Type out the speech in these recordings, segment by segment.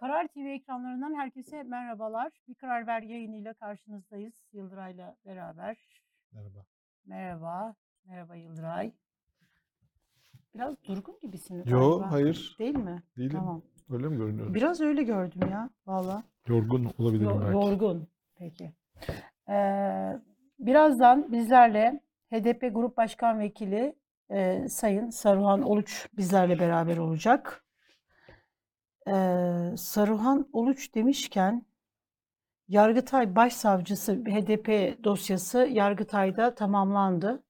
Karar TV ekranlarından herkese merhabalar. Bir Karar Ver yayınıyla karşınızdayız Yıldıray'la beraber. Merhaba. Merhaba, merhaba Yıldıray. Biraz durgun gibisin Yo, galiba. hayır. Değil mi? Değilim. Tamam. Öyle mi görünüyorum? Biraz öyle gördüm ya valla. Yorgun olabilirim Yo- belki. yorgun. Peki. Ee, birazdan bizlerle HDP Grup Başkan Vekili e, Sayın Saruhan Oluç bizlerle beraber olacak. Ee, Saruhan Oluç demişken Yargıtay Başsavcısı HDP dosyası Yargıtay'da tamamlandı.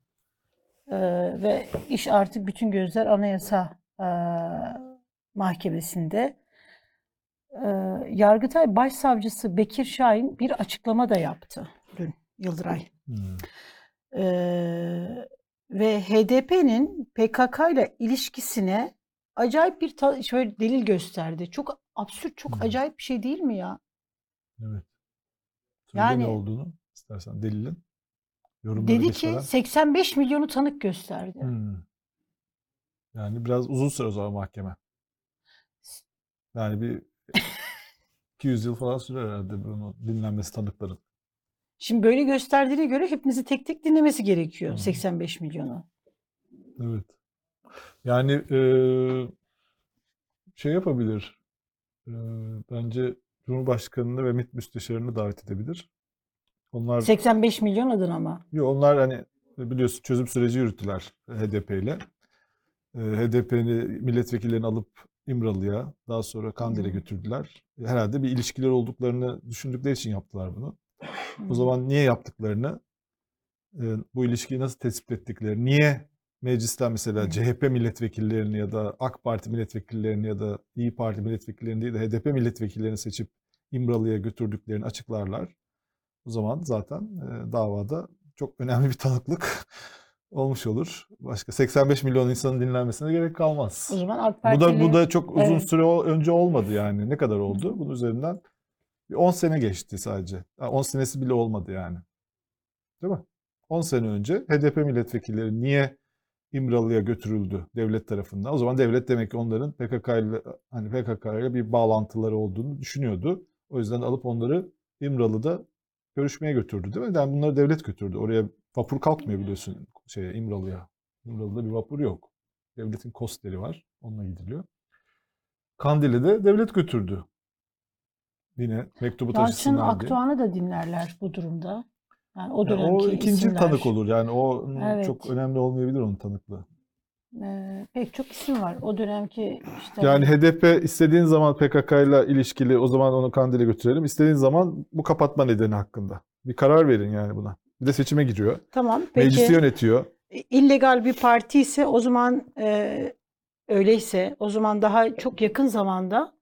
Ee, ve iş artık bütün gözler Anayasa e, Mahkemesi'nde. Ee, Yargıtay Başsavcısı Bekir Şahin bir açıklama da yaptı dün Yıldıray. Hmm. Ee, ve HDP'nin PKK ile ilişkisine acayip bir ta- şöyle delil gösterdi. Çok absürt, çok Hmm. acayip bir şey değil mi ya? Evet. Söyle Yani- ne olduğunu istersen delilin. Yorumlara Dedi ki geçmeden. 85 milyonu tanık gösterdi. Hmm. Yani biraz uzun süre o zaman mahkeme. Yani bir 200 yıl falan sürer herhalde bunu dinlenmesi tanıkların. Şimdi böyle gösterdiğine göre hepimizi tek tek dinlemesi gerekiyor Hmm. 85 milyonu. Evet. Yani eee, şey yapabilir. Eee, bence Cumhurbaşkanını ve MİT müsteşarını davet edebilir. Onlar 85 milyon adın ama. Yo, onlar hani biliyorsun çözüm süreci yürüttüler HDP ile. HDP'ni milletvekillerini alıp İmralı'ya, daha sonra Kandil'e Hmm. götürdüler. Herhalde bir ilişkiler olduklarını düşündükleri için yaptılar bunu. O Hmm. zaman niye yaptıklarını, e, bu ilişkiyi nasıl tespit ettiklerini, niye meclisten mesela. CHP milletvekillerini ya da AK Parti milletvekillerini ya da İyi Parti milletvekillerini değil de HDP milletvekillerini seçip İmralı'ya götürdüklerini açıklarlar. O zaman zaten e, davada çok önemli bir tanıklık olmuş olur. Başka 85 milyon insanın dinlenmesine gerek kalmaz. O zaman AK Bu Partili da bu da çok uzun Evet. süre önce olmadı yani. Ne kadar oldu? Bunun üzerinden bir 10 sene geçti sadece. Ha, 10 senesi bile olmadı yani. Değil mi? 10 sene önce HDP milletvekilleri niye İmralı'ya götürüldü devlet tarafından? O zaman devlet demek ki onların PKK ile hani PKK ile bir bağlantıları olduğunu düşünüyordu. O yüzden alıp onları İmralı'da görüşmeye götürdü değil mi? Yani bunları devlet götürdü. Oraya vapur kalkmıyor biliyorsun şeye İmralı'ya. İmralı'da bir vapur yok. Devletin kosteri var. Onunla gidiliyor. Kandil'i de devlet götürdü. Yine mektubu Yalçın taşısınlar diye. Akdoğan'ı da dinlerler bu durumda. Yani o dönemki o ikinci isimler. tanık olur. Yani o onun Evet. çok önemli olmayabilir onun tanıklığı. Ee, pek çok isim var. O dönemki işte Yani HDP istediğin zaman PKK ile ilişkili o zaman onu Kandil'e götürelim. İstediğin zaman bu kapatma nedeni hakkında. Bir karar verin yani buna. Bir de seçime giriyor. tamam peki Meclisi yönetiyor. illegal bir parti ise o zaman e, öyleyse o zaman daha çok yakın zamanda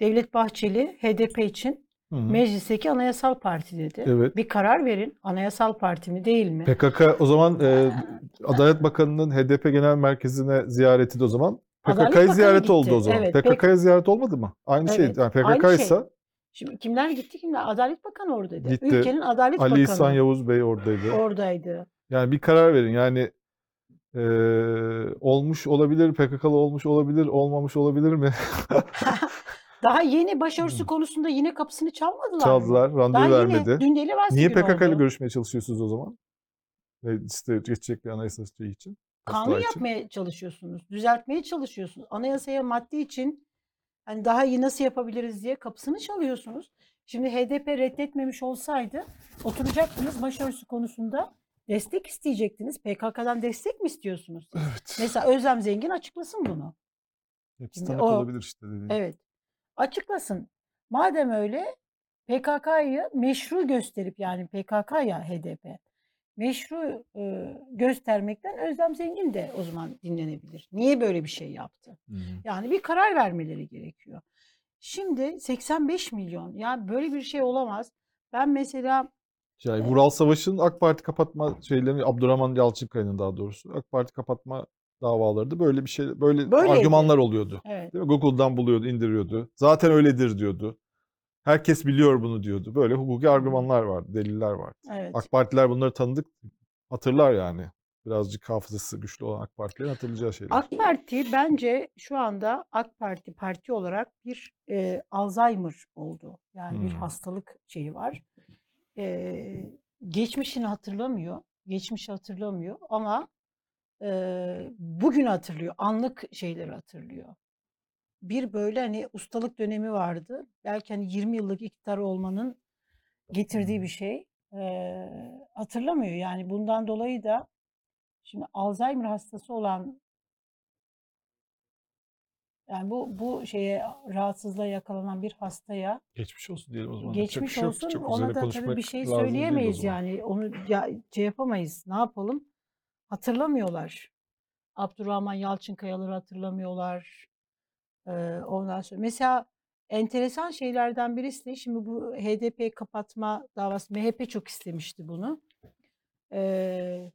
Devlet Bahçeli HDP için Hı hı. meclisteki anayasal parti dedi. Evet. Bir karar verin. Anayasal parti mi değil mi? PKK o zaman e, Adalet Bakanı'nın HDP Genel Merkezi'ne ziyareti de o zaman PKK'ya ziyaret gitti. oldu o zaman. Evet, PKK'ya ziyaret olmadı mı? Aynı şey. Evet, Yani PKK aynı şey. ise Şimdi kimler gitti kimler? Adalet Bakanı oradaydı. Gitti. Ülkenin Adalet Ali Bakanı İhsan Yavuz Bey oradaydı. oradaydı. Yani bir karar verin. Yani e, olmuş olabilir, PKK'lı olmuş olabilir, olmamış olabilir mi? Daha yeni başarısı konusunda yine kapısını çalmadılar mı? Çaldılar, randevu Daha vermedi. yine dün deli Niye PKK ile görüşmeye çalışıyorsunuz o zaman? Ve işte geçecek bir anayasa şey için. Kanun için. yapmaya çalışıyorsunuz. Düzeltmeye çalışıyorsunuz. Anayasaya madde için hani daha iyi nasıl yapabiliriz diye kapısını çalıyorsunuz. Şimdi HDP reddetmemiş olsaydı oturacaktınız başarısı konusunda destek isteyecektiniz. PKK'dan destek mi istiyorsunuz? Evet. Mesela Özlem Zengin açıklasın bunu. Hepsi tanık o- olabilir işte dediğin. Evet. Açıklasın. Madem öyle PKK'yı meşru gösterip yani PKK ya HDP meşru e, göstermekten Özlem Zengin de o zaman dinlenebilir. Niye böyle bir şey yaptı? Hı hı. Yani bir karar vermeleri gerekiyor. Şimdi 85 milyon yani böyle bir şey olamaz. Ben mesela Yani Vural Savaş'ın AK Parti kapatma şeylerini Abdurrahman Yalçınkaya'nın daha doğrusu AK Parti kapatma davaları da böyle bir şey böyle Böyleydi. argümanlar oluyordu. evet Değil mi? Google'dan buluyordu, indiriyordu. Zaten öyledir diyordu. Herkes biliyor bunu diyordu. Böyle hukuki argümanlar vardı, deliller vardı. evet AK Partiler bunları tanıdık, hatırlar yani. birazcık hafızası güçlü olan AK Partilerin hatırlayacağı şeyler. AK Parti bence şu anda AK Parti parti olarak bir e, Alzheimer oldu. Yani bir Hmm. hastalık şeyi var. E, geçmişini hatırlamıyor. Geçmişi hatırlamıyor ama e, bugün hatırlıyor. Anlık şeyleri hatırlıyor. Bir böyle hani ustalık dönemi vardı. Belki hani 20 yıllık iktidar olmanın getirdiği bir şey. E, hatırlamıyor. Yani bundan dolayı da şimdi Alzheimer hastası olan yani bu bu şeye rahatsızlığa yakalanan bir hastaya Geçmiş olsun diyelim o zaman. Yapacak bir geçmiş şey yok. olsun. Çok Ona da tabii konuşmak bir şey lazım değil o söyleyemeyiz zaman. yani. Onu ya, şey yapamayız. Ne yapalım? Hatırlamıyorlar. Abdurrahman Yalçınkayaları hatırlamıyorlar. Ee, ondan sonra mesela enteresan şeylerden birisi de şimdi bu HDP kapatma davası MHP çok istemişti bunu. Ee,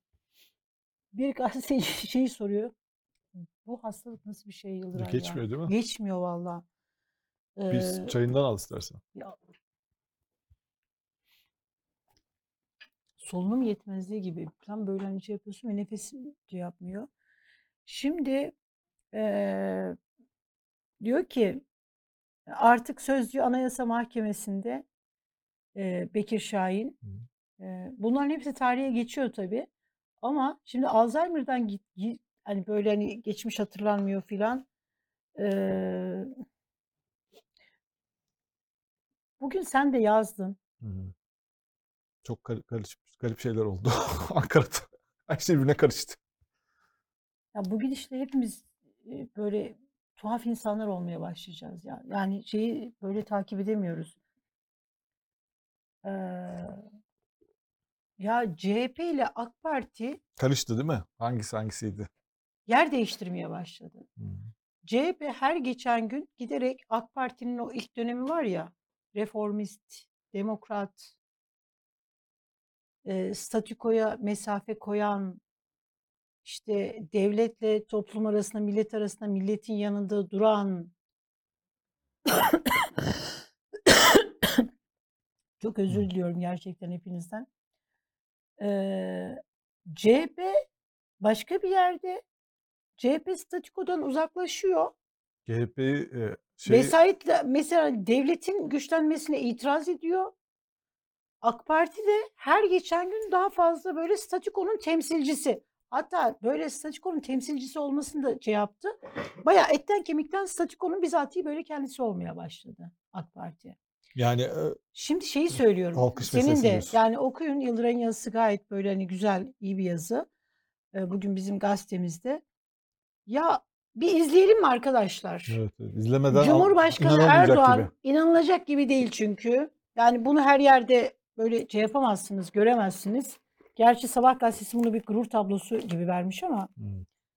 bir gazeteci şeyi soruyor. Bu hastalık nasıl bir şey Yıldıray ya? Geçmiyor değil mi? Geçmiyor valla. Biz Ee, çayından al istersen. ya, solunum yetmezliği gibi. Tam böyle hani şey yapıyorsun ve nefes şey yapmıyor. Şimdi eee, diyor ki artık sözcü Anayasa Mahkemesi'nde eee, Bekir Şahin Hı. eee, bunların hepsi tarihe geçiyor tabii. Ama şimdi Alzheimer'dan git, git- hani böyle hani geçmiş hatırlanmıyor filan. Eee, bugün sen de yazdın. Hı hı. Çok garip, garip, garip şeyler oldu Ankara'da. Her şey birbirine karıştı. Ya bu gidişle hepimiz e, böyle tuhaf insanlar olmaya başlayacağız ya. Yani şeyi böyle takip edemiyoruz. Ee, ya CHP ile AK Parti Karıştı değil mi? Hangisi hangisiydi? yer değiştirmeye başladı. Hı. CHP her geçen gün giderek AK Parti'nin o ilk dönemi var ya reformist, demokrat, e, statükoya mesafe koyan, işte devletle toplum arasında, millet arasında milletin yanında duran çok özür diliyorum gerçekten hepinizden. Ee, CHP başka bir yerde CHP statükodan uzaklaşıyor. CHP'yi e, şey, Vesayetle mesela devletin güçlenmesine itiraz ediyor. AK Parti de her geçen gün daha fazla böyle statükonun temsilcisi. Hatta böyle statükonun temsilcisi olmasını da şey yaptı. Bayağı etten kemikten statükonun bizatihi böyle kendisi olmaya başladı AK Parti. yani Şimdi şeyi söylüyorum. Senin de diyorsun. yani okuyun Yıldıray'ın yazısı gayet böyle hani güzel, iyi bir yazı. Bugün bizim gazetemizde. Ya bir izleyelim mi arkadaşlar? evet, evet, izlemeden Cumhurbaşkanı Erdoğan gibi. inanılacak gibi değil çünkü. Yani bunu her yerde böyle şey yapamazsınız, göremezsiniz. Gerçi Sabah gazetesi bunu bir gurur tablosu gibi vermiş ama Hı.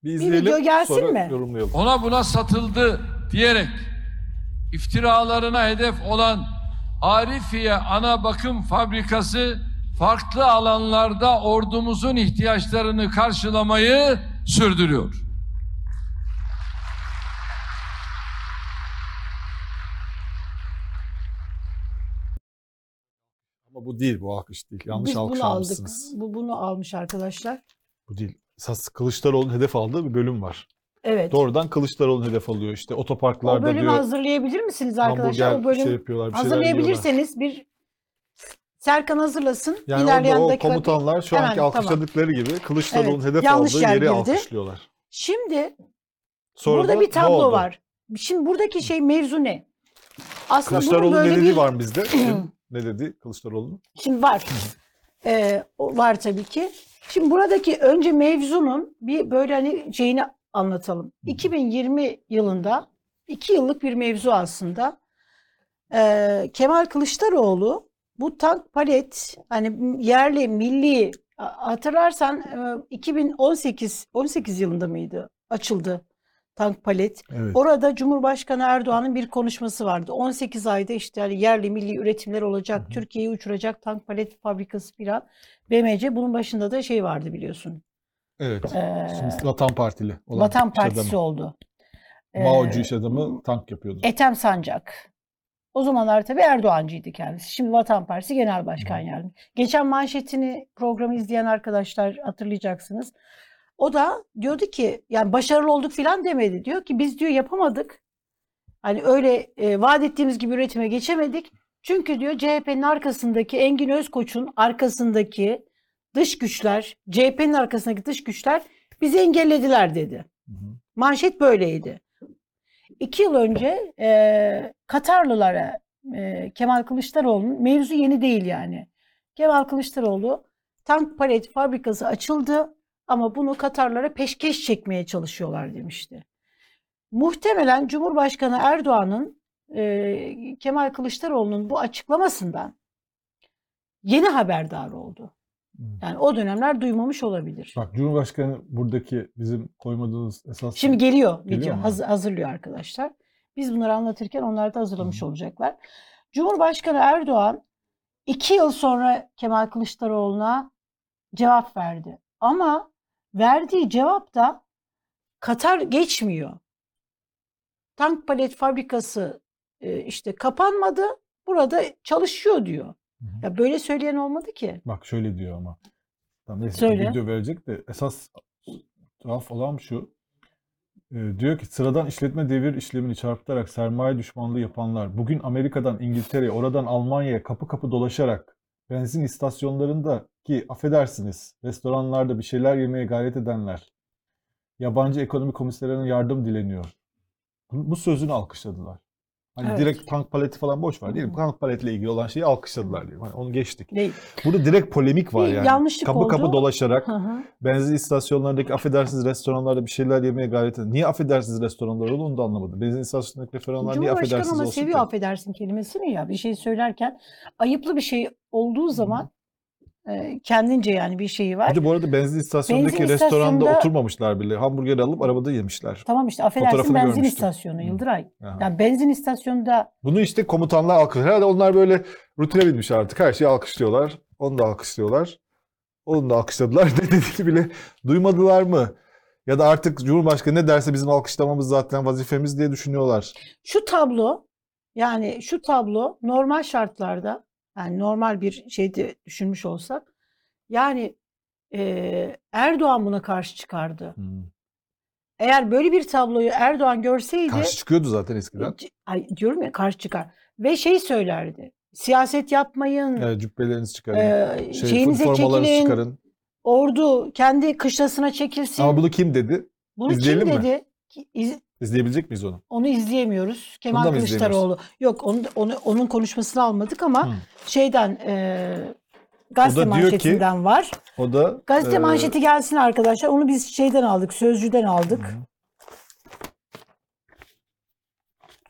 Bir izleyelim video gelsin sonra mi? yorumlayalım. ona buna satıldı diyerek iftiralarına hedef olan Arifiye Ana Bakım Fabrikası farklı alanlarda ordumuzun ihtiyaçlarını karşılamayı sürdürüyor. Bu değil, bu alkış değil. Yanlış biz alkış bunu aldık. almışsınız. Bu bunu almış arkadaşlar. Bu değil. Esas Kılıçdaroğlu'nun hedef aldığı bir bölüm var. Evet. Doğrudan Kılıçdaroğlu hedef alıyor. İşte O otoparklarda bölümü diyor hazırlayabilir misiniz arkadaşlar? O bölüm şey yapıyorlar, bir hazırlayabilirseniz bir Serkan hazırlasın. Yani İlerleyen orada o dakika- komutanlar şu Hemen, anki tamam. alkışladıkları gibi Kılıçdaroğlu'nun Evet, hedef aldığı yer yeri girdi. alkışlıyorlar. Şimdi Sonra burada da bir tablo var. Şimdi buradaki şey mevzu ne? Aslında bunun Kılıçdaroğlu'nun böyle ne dediği bir var bizde? Ne dedi Kılıçdaroğlu'nun? Şimdi var. Ee, var tabii ki. Şimdi buradaki önce mevzunun bir böyle hani şeyini anlatalım. 2020 yılında iki yıllık bir mevzu aslında. Ee, Kemal Kılıçdaroğlu bu tank palet hani yerli milli hatırlarsan e, 2018 18 yılında mıydı açıldı tank palet. Evet. Orada Cumhurbaşkanı Erdoğan'ın bir konuşması vardı. 18 ayda işte hani yerli milli üretimler olacak. Türkiye'yi uçuracak tank palet fabrikası filan. BMC bunun başında da şey vardı biliyorsun. Evet. Ee, Şimdi Vatan Partili olan Vatan Partisi adamı. oldu. Ee, Maocu iş adamı tank yapıyordu. Ethem Sancak. O zamanlar tabii Erdoğancıydı kendisi. Şimdi Vatan Partisi Genel Başkan Yardımcısı. Geçen manşetini programı izleyen arkadaşlar hatırlayacaksınız. O da diyordu ki yani başarılı olduk filan demedi. Diyor ki biz diyor yapamadık. Hani öyle e, vaat ettiğimiz gibi üretime geçemedik. Çünkü diyor CHP'nin arkasındaki Engin Özkoç'un arkasındaki dış güçler, CHP'nin arkasındaki dış güçler bizi engellediler dedi. Hı hı. Manşet böyleydi. İki yıl önce e, Katarlılara e, Kemal Kılıçdaroğlu'nun mevzu yeni değil yani. Kemal Kılıçdaroğlu tank palet fabrikası açıldı ama bunu Katarlara peşkeş çekmeye çalışıyorlar demişti. Muhtemelen Cumhurbaşkanı Erdoğan'ın e, Kemal Kılıçdaroğlu'nun bu açıklamasından yeni haberdar oldu. Hı. Yani o dönemler duymamış olabilir. Bak Cumhurbaşkanı buradaki bizim koymadığımız esas Şimdi geliyor Geliyor video mu? haz- hazırlıyor arkadaşlar. Biz bunları anlatırken onlar da hazırlamış Hı. olacaklar. Cumhurbaşkanı Erdoğan iki yıl sonra Kemal Kılıçdaroğlu'na cevap verdi. Ama verdiği cevap da Katar geçmiyor. Tank palet fabrikası e, işte kapanmadı. Burada çalışıyor diyor. Hı hı. Ya böyle söyleyen olmadı ki. Bak şöyle diyor ama. Tamam, neyse Söyle. video verecek de esas tuhaf olan şu. Ee, diyor ki sıradan işletme devir işlemini çarpıtarak sermaye düşmanlığı yapanlar bugün Amerika'dan İngiltere'ye oradan Almanya'ya kapı kapı dolaşarak benzin istasyonlarında ki affedersiniz restoranlarda bir şeyler yemeye gayret edenler yabancı ekonomi komiserlerine yardım dileniyor. Bu, bu sözünü alkışladılar. Hani Evet. direkt tank paleti falan boş ver diyelim. Hı. Tank paletle ilgili olan şeyi alkışladılar diyelim. Hani onu geçtik. Değil. Burada direkt polemik var Bir yani. yanlışlık kapı kapı oldu. dolaşarak Hı hı. benzin istasyonlarındaki affedersiniz restoranlarda bir şeyler yemeye gayret edin. Niye affedersiniz restoranlar oldu onu da anlamadım. Benzin istasyonundaki restoranlar niye affedersiniz ama olsun seviyor ki? affedersin kelimesini ya bir şey söylerken ayıplı bir şey olduğu zaman e, kendince yani bir şeyi var. Bir de bu arada benzin istasyonundaki Benzin restoranda istasyonunda- oturmamışlar bile. Hamburger alıp arabada yemişler. Tamam işte affedersin Fotoğrafını benzin görmüştüm. istasyonu. Yıldıray. Aha. Yani benzin istasyonunda Bunu işte komutanlar alkışlıyor. Herhalde onlar böyle rutine binmiş artık. Her şeyi alkışlıyorlar. Onu da alkışlıyorlar. Onu da alkışladılar. Ne dediğini bile duymadılar mı? Ya da artık Cumhurbaşkanı ne derse bizim alkışlamamız zaten vazifemiz diye düşünüyorlar. şu tablo yani şu tablo normal şartlarda yani normal bir şeyde düşünmüş olsak yani e, Erdoğan buna karşı çıkardı. Hmm. Eğer böyle bir tabloyu Erdoğan görseydi Karşı çıkıyordu zaten eskiden. Ay, diyorum ya karşı çıkar. Ve şey söylerdi. Siyaset yapmayın. Evet, cübbelerinizi çıkarın. e, şey, şeyinize çekilin. çıkarın. Ordu kendi kışlasına çekilsin. Ama bunu kim dedi? Bunu izleyelim kim mi? dedi? İz- İzleyebilecek miyiz onu? onu izleyemiyoruz. Kemal da mı izleyemiyoruz? Kılıçdaroğlu. Yok onu, onu onun konuşmasını almadık ama Hı. şeyden e, gazete O da diyor ki- manşetinden var. O da Gazete e, manşeti gelsin arkadaşlar. Onu biz şeyden aldık. Sözcüden aldık. Hı.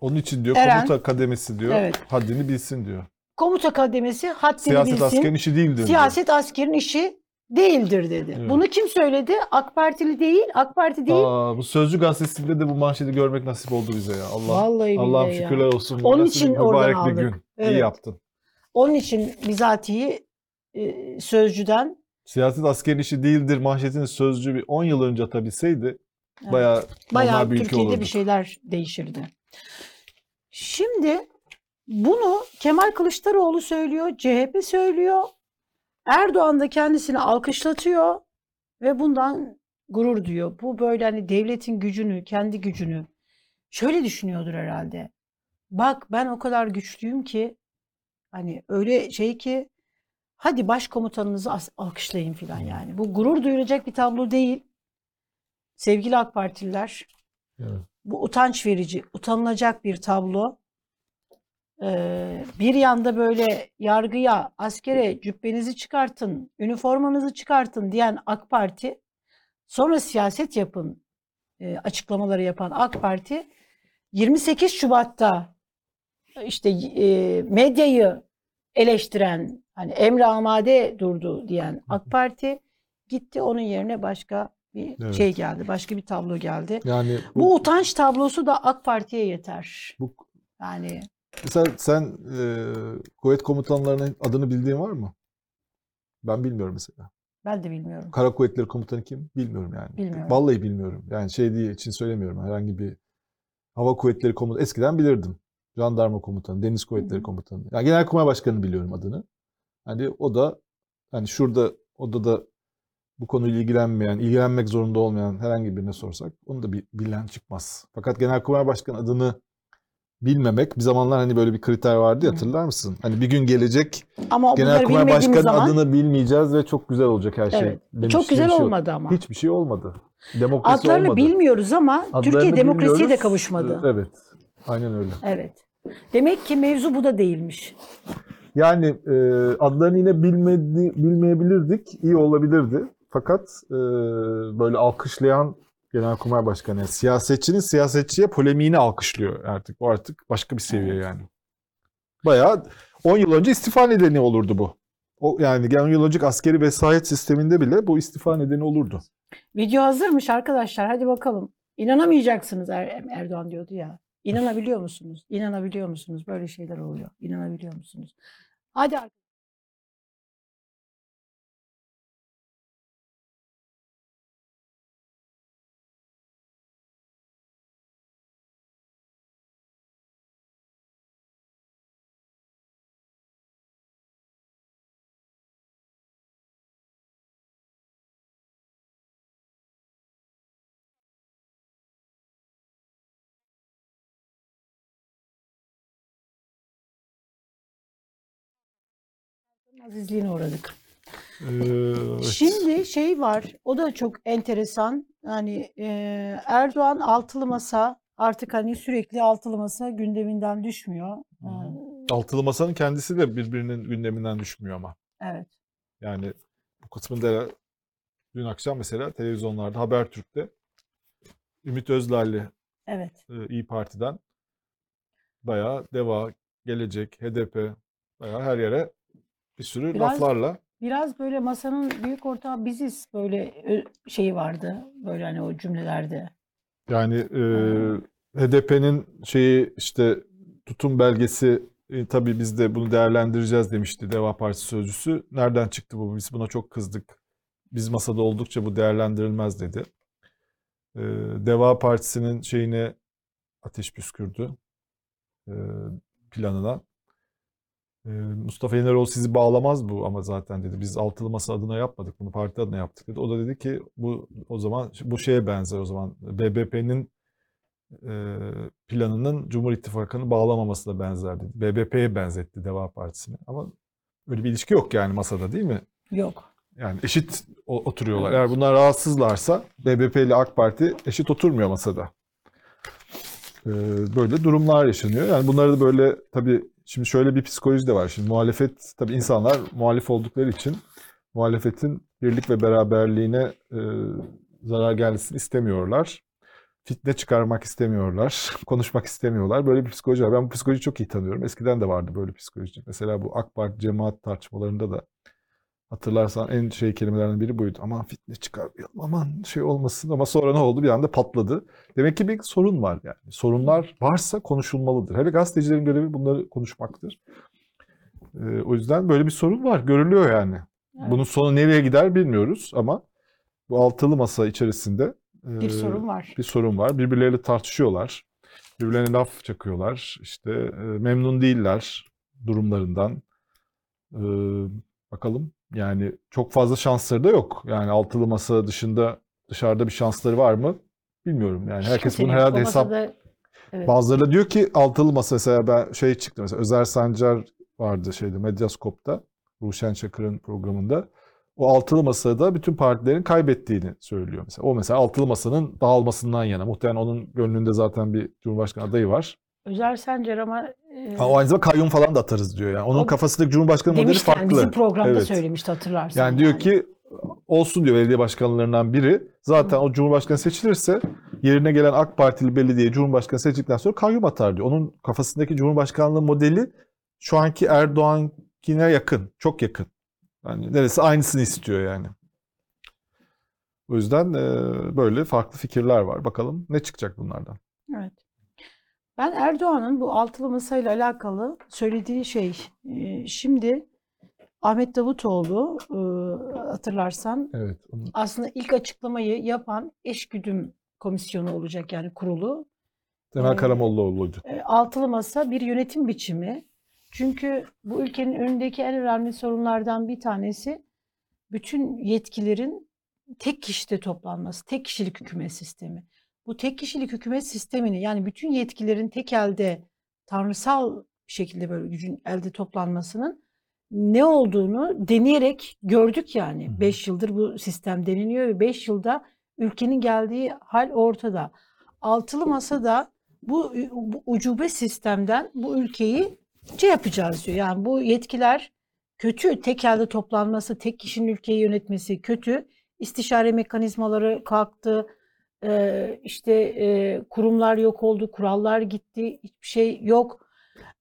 Onun için diyor Eren. komuta kademesi diyor. Evet. Haddini bilsin diyor. Komuta kademesi haddini Siyaset bilsin. askerin işi değildir diyor. Siyaset askerin işi değildir dedi. Evet. Bunu kim söyledi? AK Partili değil, AK Parti değil. Aa, bu Sözcü gazetesinde de bu manşeti görmek nasip oldu bize ya. Allah Vallahi Allah'ım ya. şükürler olsun. Onun Nasıl için oradan mübarek bir aldık. gün. Evet. İyi yaptın. Onun için bizatihi e, sözcüden Siyaset askerin işi değildir manşetini Sözcü bir 10 yıl önce atabilseydi Evet. bayağı, bayağı bir Türkiye'de olurdu. bir şeyler değişirdi. Şimdi bunu Kemal Kılıçdaroğlu söylüyor, CHP söylüyor. Erdoğan da kendisini alkışlatıyor ve bundan gurur duyuyor. Bu böyle hani devletin gücünü, kendi gücünü şöyle düşünüyordur herhalde. Bak ben o kadar güçlüyüm ki hani öyle şey ki hadi başkomutanınızı alkışlayın falan yani. Bu gurur duyulacak bir tablo değil. Sevgili AK Partililer, Evet. bu utanç verici, utanılacak bir tablo. Ee, bir yanda böyle yargıya, askere cübbenizi çıkartın, üniformanızı çıkartın diyen AK Parti, sonra siyaset yapın e, açıklamaları yapan AK Parti, 28 Şubat'ta işte e, medyayı eleştiren, hani emre amade durdu diyen AK Parti gitti onun yerine başka bir Evet. şey geldi, başka bir tablo geldi. Yani bu, Bu utanç tablosu da AK Parti'ye yeter. bu Yani mesela sen e, kuvvet komutanlarının adını bildiğin var mı? Ben bilmiyorum mesela. ben de bilmiyorum. Kara Kuvvetleri Komutanı kim? Bilmiyorum yani. Bilmiyorum. Vallahi bilmiyorum. Yani şey diye için söylemiyorum. Herhangi bir hava kuvvetleri komutanı eskiden bilirdim. Jandarma komutanı, Deniz Kuvvetleri hı. komutanı. Yani Genelkurmay Başkanı biliyorum adını. Hani o da hani şurada odada bu konuyla ilgilenmeyen, ilgilenmek zorunda olmayan herhangi birine sorsak onu da bir bilen çıkmaz. Fakat Genelkurmay Başkanı adını bilmemek bir zamanlar hani böyle bir kriter vardı ya hatırlar mısın? Hani bir gün gelecek Ama Genelkurmay Başkanı zaman adını bilmeyeceğiz ve çok güzel olacak her şey. evet. demiş Çok güzel şey- olmadı ama. Hiçbir şey olmadı. Demokrasi Adlarını olmadı. bilmiyoruz ama Adlarını Türkiye demokrasiye de bilmiyoruz. kavuşmadı. Ee, Evet. Aynen öyle. Evet. Demek ki mevzu bu da değilmiş. Yani e, adlarını yine bilmedi, bilmeyebilirdik. iyi olabilirdi. Fakat e, böyle alkışlayan Genelkurmay Başkanı, yani siyasetçinin siyasetçiye polemiğini alkışlıyor artık. O artık başka bir seviye Evet. yani. Bayağı 10 yıl önce istifa nedeni olurdu bu. O yani 10 yıl önceki askeri vesayet sisteminde bile bu istifa nedeni olurdu. Video hazırmış arkadaşlar. Hadi bakalım. İnanamayacaksınız Er- Erdoğan diyordu ya. İnanabiliyor musunuz? İnanabiliyor musunuz? Böyle şeyler oluyor. İnanabiliyor musunuz? Hadi ar- azizliğine uğradık. Ee, evet. Şimdi şey var. O da çok enteresan. Yani e, Erdoğan altılı masa artık hani sürekli altılı masa gündeminden düşmüyor. Hı hı. Altılı Masa'nın kendisi de birbirinin gündeminden düşmüyor ama. Evet. Yani bu kısmında dün akşam mesela televizyonlarda Habertürk'te Ümit Özlal'li Evet. e, İyi Parti'den bayağı DEVA, Gelecek, HDP bayağı her yere bir sürü Biraz- laflarla Biraz böyle masanın büyük ortağı biziz böyle ö- şeyi vardı. Böyle hani o cümlelerde. yani e. HDP'nin şeyi işte tutum belgesi e, tabii biz de bunu değerlendireceğiz demişti DEVA Partisi sözcüsü. Nereden çıktı bu? Biz buna çok kızdık. Biz masada oldukça bu değerlendirilmez dedi. E, DEVA Partisi'nin şeyine ateş püskürdü e, planına. Mustafa Yeneroğlu sizi bağlamaz bu ama zaten dedi. Biz altılı masa adına yapmadık bunu parti adına yaptık dedi. O da dedi ki bu o zaman bu şeye benzer o zaman BBP'nin e, planının Cumhur İttifakı'nı bağlamamasına benzer dedi. BBP'ye benzetti Deva Partisi'ni. Ama öyle bir ilişki yok yani masada değil mi? Yok. Yani eşit oturuyorlar. Eğer bunlar rahatsızlarsa BBP ile AK Parti eşit oturmuyor masada. Böyle durumlar yaşanıyor. Yani bunları da böyle tabii şimdi şöyle bir psikoloji de var. Şimdi muhalefet tabii insanlar muhalif oldukları için muhalefetin birlik ve beraberliğine e, zarar gelmesini istemiyorlar. Fitne çıkarmak istemiyorlar. Konuşmak istemiyorlar. Böyle bir psikoloji var. Ben bu psikolojiyi çok iyi tanıyorum. Eskiden de vardı böyle psikoloji. Mesela bu AK Parti cemaat tartışmalarında da Hatırlarsan en şey kelimelerden biri buydu. Aman fitne çıkarmayalım, aman şey olmasın. Ama sonra ne oldu? Bir anda patladı. Demek ki bir sorun var yani. Sorunlar varsa konuşulmalıdır. Hele gazetecilerin görevi bunları konuşmaktır. Ee, o yüzden böyle bir sorun var. Görülüyor yani. Evet. Bunun sonu nereye gider bilmiyoruz ama bu altılı masa içerisinde Bir e, sorun var. bir sorun var. Birbirleriyle tartışıyorlar. Birbirlerine laf çakıyorlar. İşte e, memnun değiller durumlarından. E, bakalım. Yani çok fazla şansları da yok. Yani altılı masa dışında dışarıda bir şansları var mı? Bilmiyorum. Yani herkes bunu herhalde hesap Evet. Bazıları da diyor ki altılı masa mesela ben şey çıktı mesela Özer Sancar vardı şeyde Medyaskop'ta Ruşen Çakır'ın programında. O altılı masada bütün partilerin kaybettiğini söylüyor mesela. O mesela altılı masanın dağılmasından yana. Muhtemelen onun gönlünde zaten bir Cumhurbaşkanı adayı var. Özer Sencer ama e, Ha, o aynı zamanda kayyum falan da atarız diyor yani. Onun O- kafasındaki Cumhurbaşkanı modeli demişti yani farklı. bizim programda Evet. söylemişti hatırlarsan. Yani diyor ki olsun diyor belediye başkanlarından biri. Zaten o cumhurbaşkanı seçilirse yerine gelen AK Partili belediye cumhurbaşkanı seçildikten sonra kayyum atar diyor. Onun kafasındaki cumhurbaşkanlığı modeli şu anki Erdoğan'kine yakın. Çok yakın. Yani neresi aynısını istiyor yani. O yüzden e, böyle farklı fikirler var. Bakalım ne çıkacak bunlardan. Evet. Ben Erdoğan'ın bu altılı masayla alakalı söylediği şey e, şimdi Ahmet Davutoğlu e, hatırlarsan Evet. aslında ilk açıklamayı yapan eşgüdüm komisyonu olacak yani kurulu. Temel Ee, Karamollaoğlu'ydu. E, altılı masa bir yönetim biçimi. Çünkü bu ülkenin önündeki en önemli sorunlardan bir tanesi bütün yetkilerin tek kişide toplanması, tek kişilik hükümet sistemi. Bu tek kişilik hükümet sistemini yani bütün yetkilerin tek elde tanrısal şekilde böyle gücün elde toplanmasının ne olduğunu deneyerek gördük yani. Hı hı. 5 yıldır bu sistem deneniyor ve 5 yılda ülkenin geldiği hal ortada. Altılı masada bu, bu ucube sistemden bu ülkeyi şey yapacağız diyor. Yani bu yetkiler kötü. Tek elde toplanması, tek kişinin ülkeyi yönetmesi kötü. İstişare mekanizmaları kalktı. Ee, işte e, kurumlar yok oldu, kurallar gitti, hiçbir şey yok.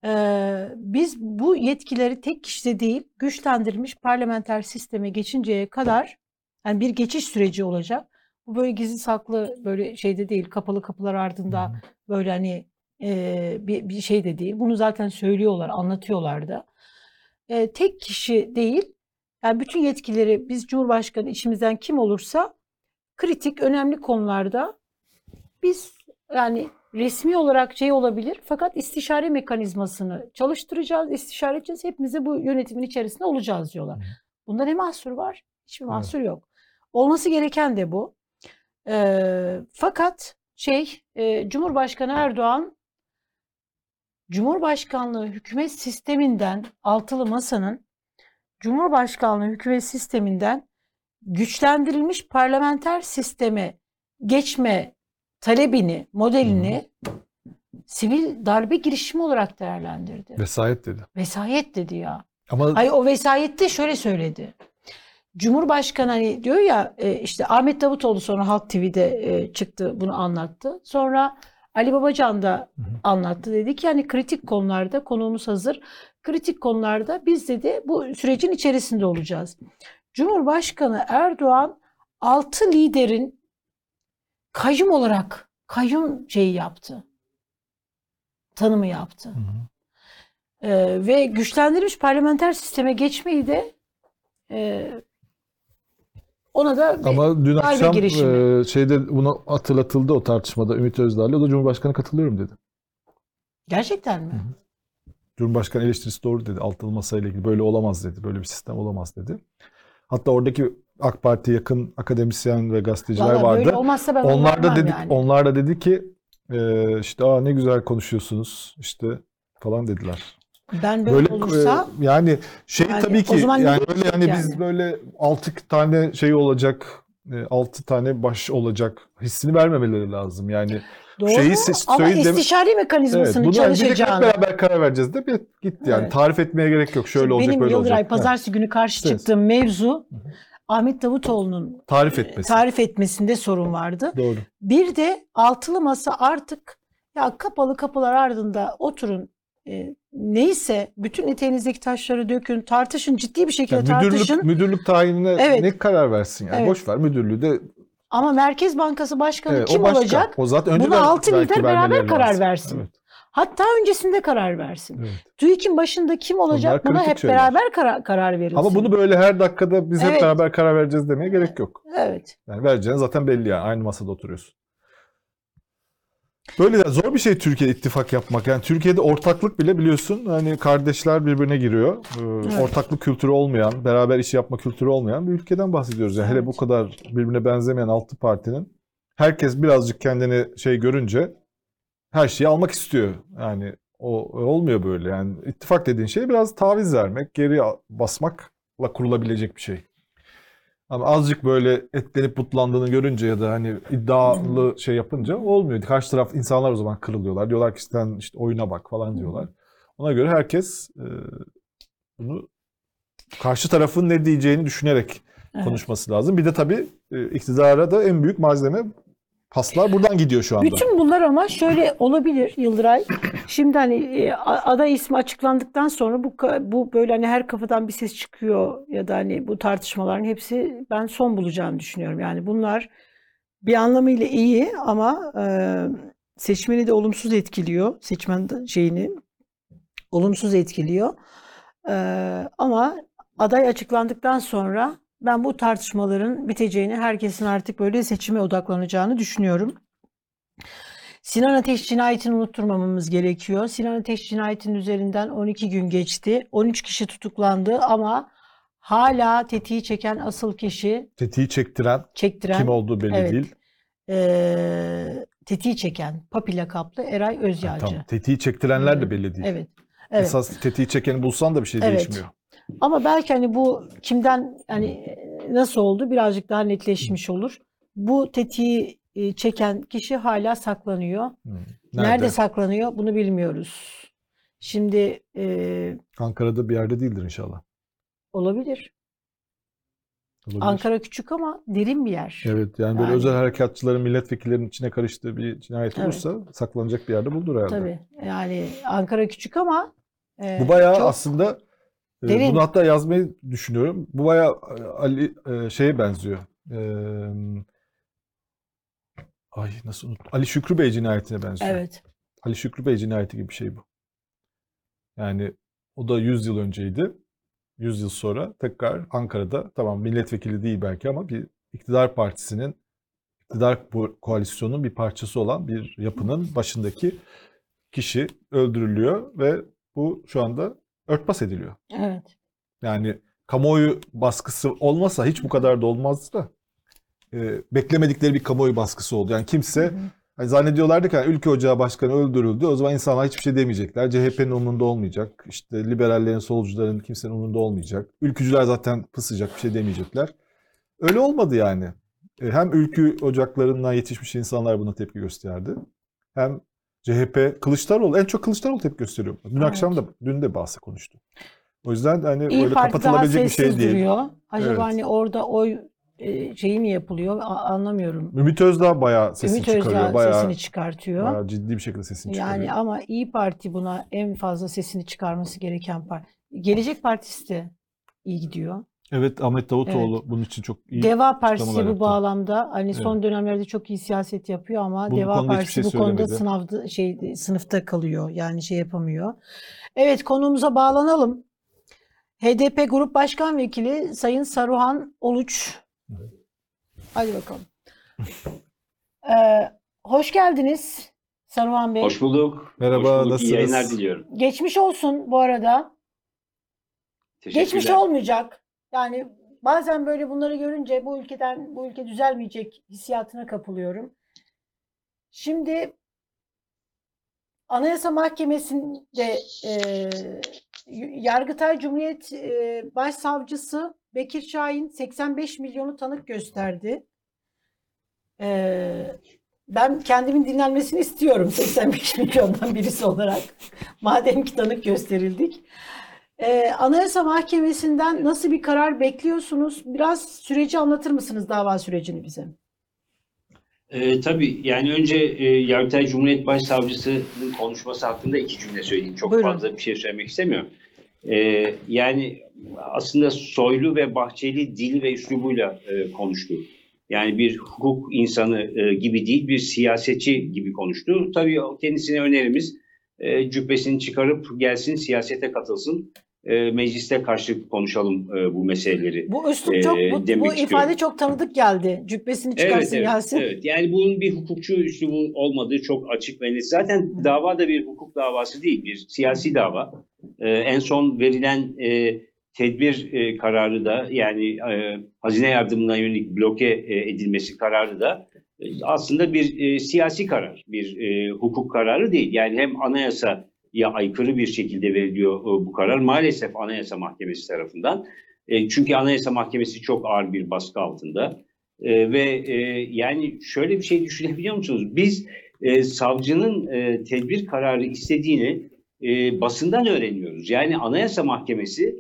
Ee, biz bu yetkileri tek kişide değil, güçlendirilmiş parlamenter sisteme geçinceye kadar yani bir geçiş süreci olacak. Bu böyle gizli saklı böyle şeyde değil, kapalı kapılar ardında böyle hani e, bir, bir şey de değil. Bunu zaten söylüyorlar, anlatıyorlar da. E, tek kişi değil, yani bütün yetkileri biz Cumhurbaşkanı içimizden kim olursa kritik, önemli konularda biz yani resmi olarak şey olabilir fakat istişare mekanizmasını çalıştıracağız, istişare edeceğiz. Hepimiz de bu yönetimin içerisinde olacağız diyorlar. Bunda ne mahsur var? Hiçbir Evet. mahsur yok. Olması gereken de bu. Ee, fakat şey e, Cumhurbaşkanı Erdoğan Cumhurbaşkanlığı hükümet sisteminden altılı masanın Cumhurbaşkanlığı hükümet sisteminden güçlendirilmiş parlamenter sisteme geçme talebini, modelini sivil darbe girişimi olarak değerlendirdi. Vesayet dedi. Vesayet dedi ya. Ama Hayır o vesayette şöyle söyledi. Cumhurbaşkanı hani diyor ya e, işte Ahmet Davutoğlu sonra Halk TV'de e, çıktı bunu anlattı. Sonra Ali Babacan da Hı hı. anlattı. Dedi ki yani kritik konularda konuğumuz hazır. Kritik konularda biz dedi bu sürecin içerisinde olacağız. Cumhurbaşkanı Erdoğan altı liderin kayyum olarak kayyum şeyi yaptı. Tanımı yaptı. Hı hı. Ee, ve güçlendirilmiş parlamenter sisteme geçmeyi de e, ona da Ama dün akşam girişimi. e, şeyde bunu hatırlatıldı o tartışmada Ümit Özdağ'la o da Cumhurbaşkanı katılıyorum dedi. gerçekten mi? Cumhurbaşkanı eleştirisi doğru dedi. Altılı masayla ilgili böyle olamaz dedi. Böyle bir sistem olamaz dedi. Hatta oradaki AK Parti yakın akademisyen ve gazeteciler Vallahi vardı. böyle olmazsa ben Onlar da dedik yani. onlar da dedi ki e, işte aa ne güzel konuşuyorsunuz işte falan dediler. Ben böyle, Böyle olursa e, yani şey Yani tabii ki yani böyle hani biz yani? böyle altı tane şey olacak e, altı tane baş olacak hissini vermemeleri lazım. Yani doğru şeyi ama istişare evet mekanizmasını bunu yani bir de hep çalışacağını. beraber karar vereceğiz de bir gitti yani Evet. tarif etmeye gerek yok. Şöyle Şimdi olacak benim böyle Yıldıray olacak. Ha, pazartesi günü karşı Evet. çıktığım mevzu Ahmet Davutoğlu'nun tarif e, etmesi. tarif etmesinde sorun vardı. Doğru. Bir de altılı masa artık ya kapalı kapılar ardında oturun e, neyse bütün eteğinizdeki taşları dökün tartışın ciddi bir şekilde Yani tartışın. müdürlük müdürlük tayinine Evet. ne karar versin yani Evet. boş ver müdürlüğü de Ama Merkez Bankası Başkanı evet, kim o başka. olacak? O zaten Buna önceden altı belki lider beraber karar lazım. versin. Evet, Hatta öncesinde karar versin. evet. TÜİK'in başında kim olacak? Bunlar Buna hep şeyler. beraber karar, karar verilsin. Ama bunu böyle her dakikada biz hep Evet. beraber karar vereceğiz demeye gerek yok. evet. Yani vereceğin zaten belli yani. Aynı masada oturuyorsun. Böyle de zor bir şey Türkiye ittifak yapmak. Yani Türkiye'de ortaklık bile biliyorsun hani kardeşler birbirine giriyor. Ee, Evet. Ortaklık kültürü olmayan, beraber iş yapma kültürü olmayan bir ülkeden bahsediyoruz. Yani hele Evet. bu kadar birbirine benzemeyen altı partinin herkes birazcık kendini şey görünce her şeyi almak istiyor. Yani o olmuyor böyle. Yani ittifak dediğin şey biraz taviz vermek, geri basmakla kurulabilecek bir şey. Ama azıcık böyle etlenip butlandığını görünce ya da hani iddialı şey yapınca olmuyor. Karşı taraf insanlar o zaman kırılıyorlar. Diyorlar ki sen işte oyuna bak falan diyorlar. Ona göre herkes e, bunu karşı tarafın ne diyeceğini düşünerek konuşması lazım. Bir de tabii e, iktidara da en büyük malzeme paslar buradan gidiyor şu anda. Bütün bunlar ama şöyle olabilir Yıldıray. Şimdi hani e, aday ismi açıklandıktan sonra bu bu böyle hani her kafadan bir ses çıkıyor ya da hani bu tartışmaların hepsi ben son bulacağını düşünüyorum. Yani bunlar bir anlamıyla iyi ama e, seçmeni de olumsuz etkiliyor. Seçmen şeyini olumsuz etkiliyor. E, ama aday açıklandıktan sonra ben bu tartışmaların biteceğini, herkesin artık böyle seçime odaklanacağını düşünüyorum. Sinan Ateş cinayetini unutturmamamız gerekiyor. Sinan Ateş cinayetinin üzerinden 12 gün geçti. 13 kişi tutuklandı ama hala tetiği çeken asıl kişi, Tetiği çektiren çektiren, kim olduğu belli evet, değil. eee, tetiği çeken Papi lakaplı Eray Özyağcı. tamam. Tetiği çektirenler de Evet, belli değil. Evet. Evet. Esas tetiği çekeni bulsan da bir şey Evet. değişmiyor. Ama belki hani bu kimden hani nasıl oldu birazcık daha netleşmiş olur. Bu tetiği e, çeken kişi hala saklanıyor. Hı. Nerede, saklanıyor bunu bilmiyoruz. Şimdi e, Ankara'da bir yerde değildir inşallah. olabilir. Olabilir. Ankara küçük ama derin bir yer. Evet yani böyle Yani- özel harekatçıların milletvekillerinin içine karıştığı bir cinayet Evet. olursa saklanacak bir yerde bulunur herhalde. Tabii. Yani Ankara küçük ama e, Bu bayağı çok aslında derin. bunu hatta yazmayı düşünüyorum. Bu bayağı e, Ali e, şeye benziyor. E, ay nasıl unuttum? Ali Şükrü Bey cinayetine benziyor. evet. Ali Şükrü Bey cinayeti gibi bir şey bu. Yani o da 100 yıl önceydi. 100 yıl sonra tekrar Ankara'da tamam milletvekili değil belki ama bir iktidar partisinin iktidar koalisyonunun bir parçası olan bir yapının başındaki kişi öldürülüyor ve bu şu anda örtbas ediliyor. Evet. Yani kamuoyu baskısı olmasa hiç bu kadar da olmazdı da e, beklemedikleri bir kamuoyu baskısı oldu. Yani kimse Hı hı. Hani zannediyorlardı ki hani ülke ocağı başkanı öldürüldü. O zaman insanlar hiçbir şey demeyecekler. CHP'nin umurunda olmayacak. İşte liberallerin, solcuların kimsenin umurunda olmayacak. Ülkücüler zaten pısacak bir şey demeyecekler. Öyle olmadı yani. E, Hem ülkü ocaklarından yetişmiş insanlar buna tepki gösterdi. Hem CHP, Kılıçdaroğlu, en çok Kılıçdaroğlu tepki gösteriyor. Dün Evet. akşam da, dün de bahse konuştu. O yüzden hani İyi öyle Parti kapatılabilecek bir şey sessiz değil. duruyor. Acaba Evet. hani orada oy e, şeyi mi yapılıyor anlamıyorum. Ümit Özdağ bayağı sesini Ümit çıkarıyor. Özdağ Bayağı, sesini çıkartıyor. bayağı ciddi bir şekilde sesini Yani çıkarıyor. ama İyi Parti buna en fazla sesini çıkarması gereken parti. Gelecek Partisi de iyi gidiyor. Evet Ahmet Davutoğlu bunun için çok iyi Deva Partisi bu yaptı. bağlamda hani son dönemlerde çok iyi siyaset yapıyor ama Bu Deva konuda Partisi şey bu konuda sınavda şey sınıfta kalıyor. Yani şey yapamıyor. Evet konumuza bağlanalım. HDP Grup Başkan Vekili Sayın Saruhan Oluç. Hadi bakalım. Ee, hoş geldiniz Saruhan Bey. Hoş bulduk. Merhaba, Hoş bulduk. nasılsınız? İyi yayınlar diliyorum. Geçmiş olsun bu arada. Geçmiş olmayacak. Yani bazen böyle bunları görünce bu ülkeden bu ülke düzelmeyecek hissiyatına kapılıyorum. Şimdi Anayasa Mahkemesi'nde e, Yargıtay Cumhuriyet e, Başsavcısı Bekir Şahin 85 milyonu tanık gösterdi. E, ben kendimin dinlenmesini istiyorum 85 milyondan birisi olarak. Madem ki tanık gösterildik. Ee, Anayasa Mahkemesi'nden nasıl bir karar bekliyorsunuz? Biraz süreci anlatır mısınız dava sürecini bize? Ee, tabii yani önce e, Yargıtay Cumhuriyet Başsavcısı'nın konuşması hakkında iki cümle söyleyeyim. Çok Buyurun. fazla bir şey söylemek istemiyorum. Ee, yani aslında Soylu ve Bahçeli dil ve üslubuyla e, konuştu. Yani bir hukuk insanı e, gibi değil, bir siyasetçi gibi konuştu. Tabii kendisine önerimiz e, cübbesini çıkarıp gelsin, siyasete katılsın. E, mecliste karşı konuşalım e, bu meseleleri. Bu üslup çok, Ee, bu, bu ifade istiyorum. çok tanıdık geldi. Cübbesini çıkarsın evet, gelsin. Evet, yani bunun bir hukukçu üslubu olmadığı çok açık ve net. Zaten dava da bir hukuk davası değil, bir siyasi dava. Ee, en son verilen e, tedbir e, kararı da yani e, hazine yardımına yönelik bloke e, edilmesi kararı da e, aslında bir e, siyasi karar, bir e, hukuk kararı değil. Yani hem anayasaya aykırı bir şekilde veriliyor e, bu karar maalesef Anayasa Mahkemesi tarafından. E, çünkü Anayasa Mahkemesi çok ağır bir baskı altında. E, ve yani şöyle bir şey düşünebiliyor musunuz? Biz savcının tedbir kararı istediğini basından öğreniyoruz. Yani Anayasa Mahkemesi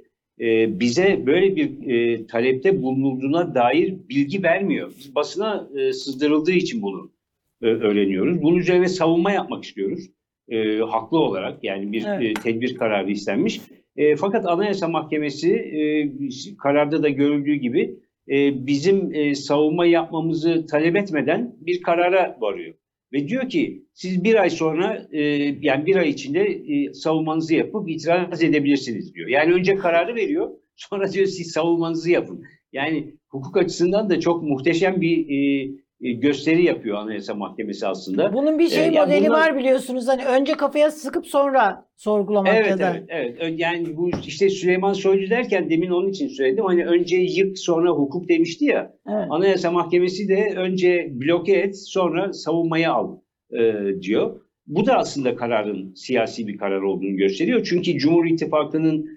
bize böyle bir talepte bulunulduğuna dair bilgi vermiyor. Biz basına sızdırıldığı için bunu öğreniyoruz. Bunun üzerine savunma yapmak istiyoruz. E, haklı olarak yani bir Evet. e, tedbir kararı istenmiş. E, fakat Anayasa Mahkemesi e, kararda da görüldüğü gibi e, bizim e, savunma yapmamızı talep etmeden bir karara varıyor. Ve diyor ki siz bir ay sonra e, yani bir ay içinde e, savunmanızı yapıp itiraz edebilirsiniz diyor. Yani önce kararı veriyor sonra diyor siz savunmanızı yapın. Yani hukuk açısından da çok muhteşem bir e, gösteri yapıyor Anayasa Mahkemesi aslında. Bunun bir şey Ee, ya modeli bunlar- var biliyorsunuz. Hani önce kafaya sıkıp sonra sorgulamak ya Evet, da. evet, evet. Yani bu işte Süleyman Soylu derken demin onun için söyledim. Hani önce yık sonra hukuk demişti ya. Evet. Anayasa Mahkemesi de önce bloke et sonra savunmaya al e, diyor. Bu da aslında kararın siyasi bir karar olduğunu gösteriyor. Çünkü Cumhur İttifakı'nın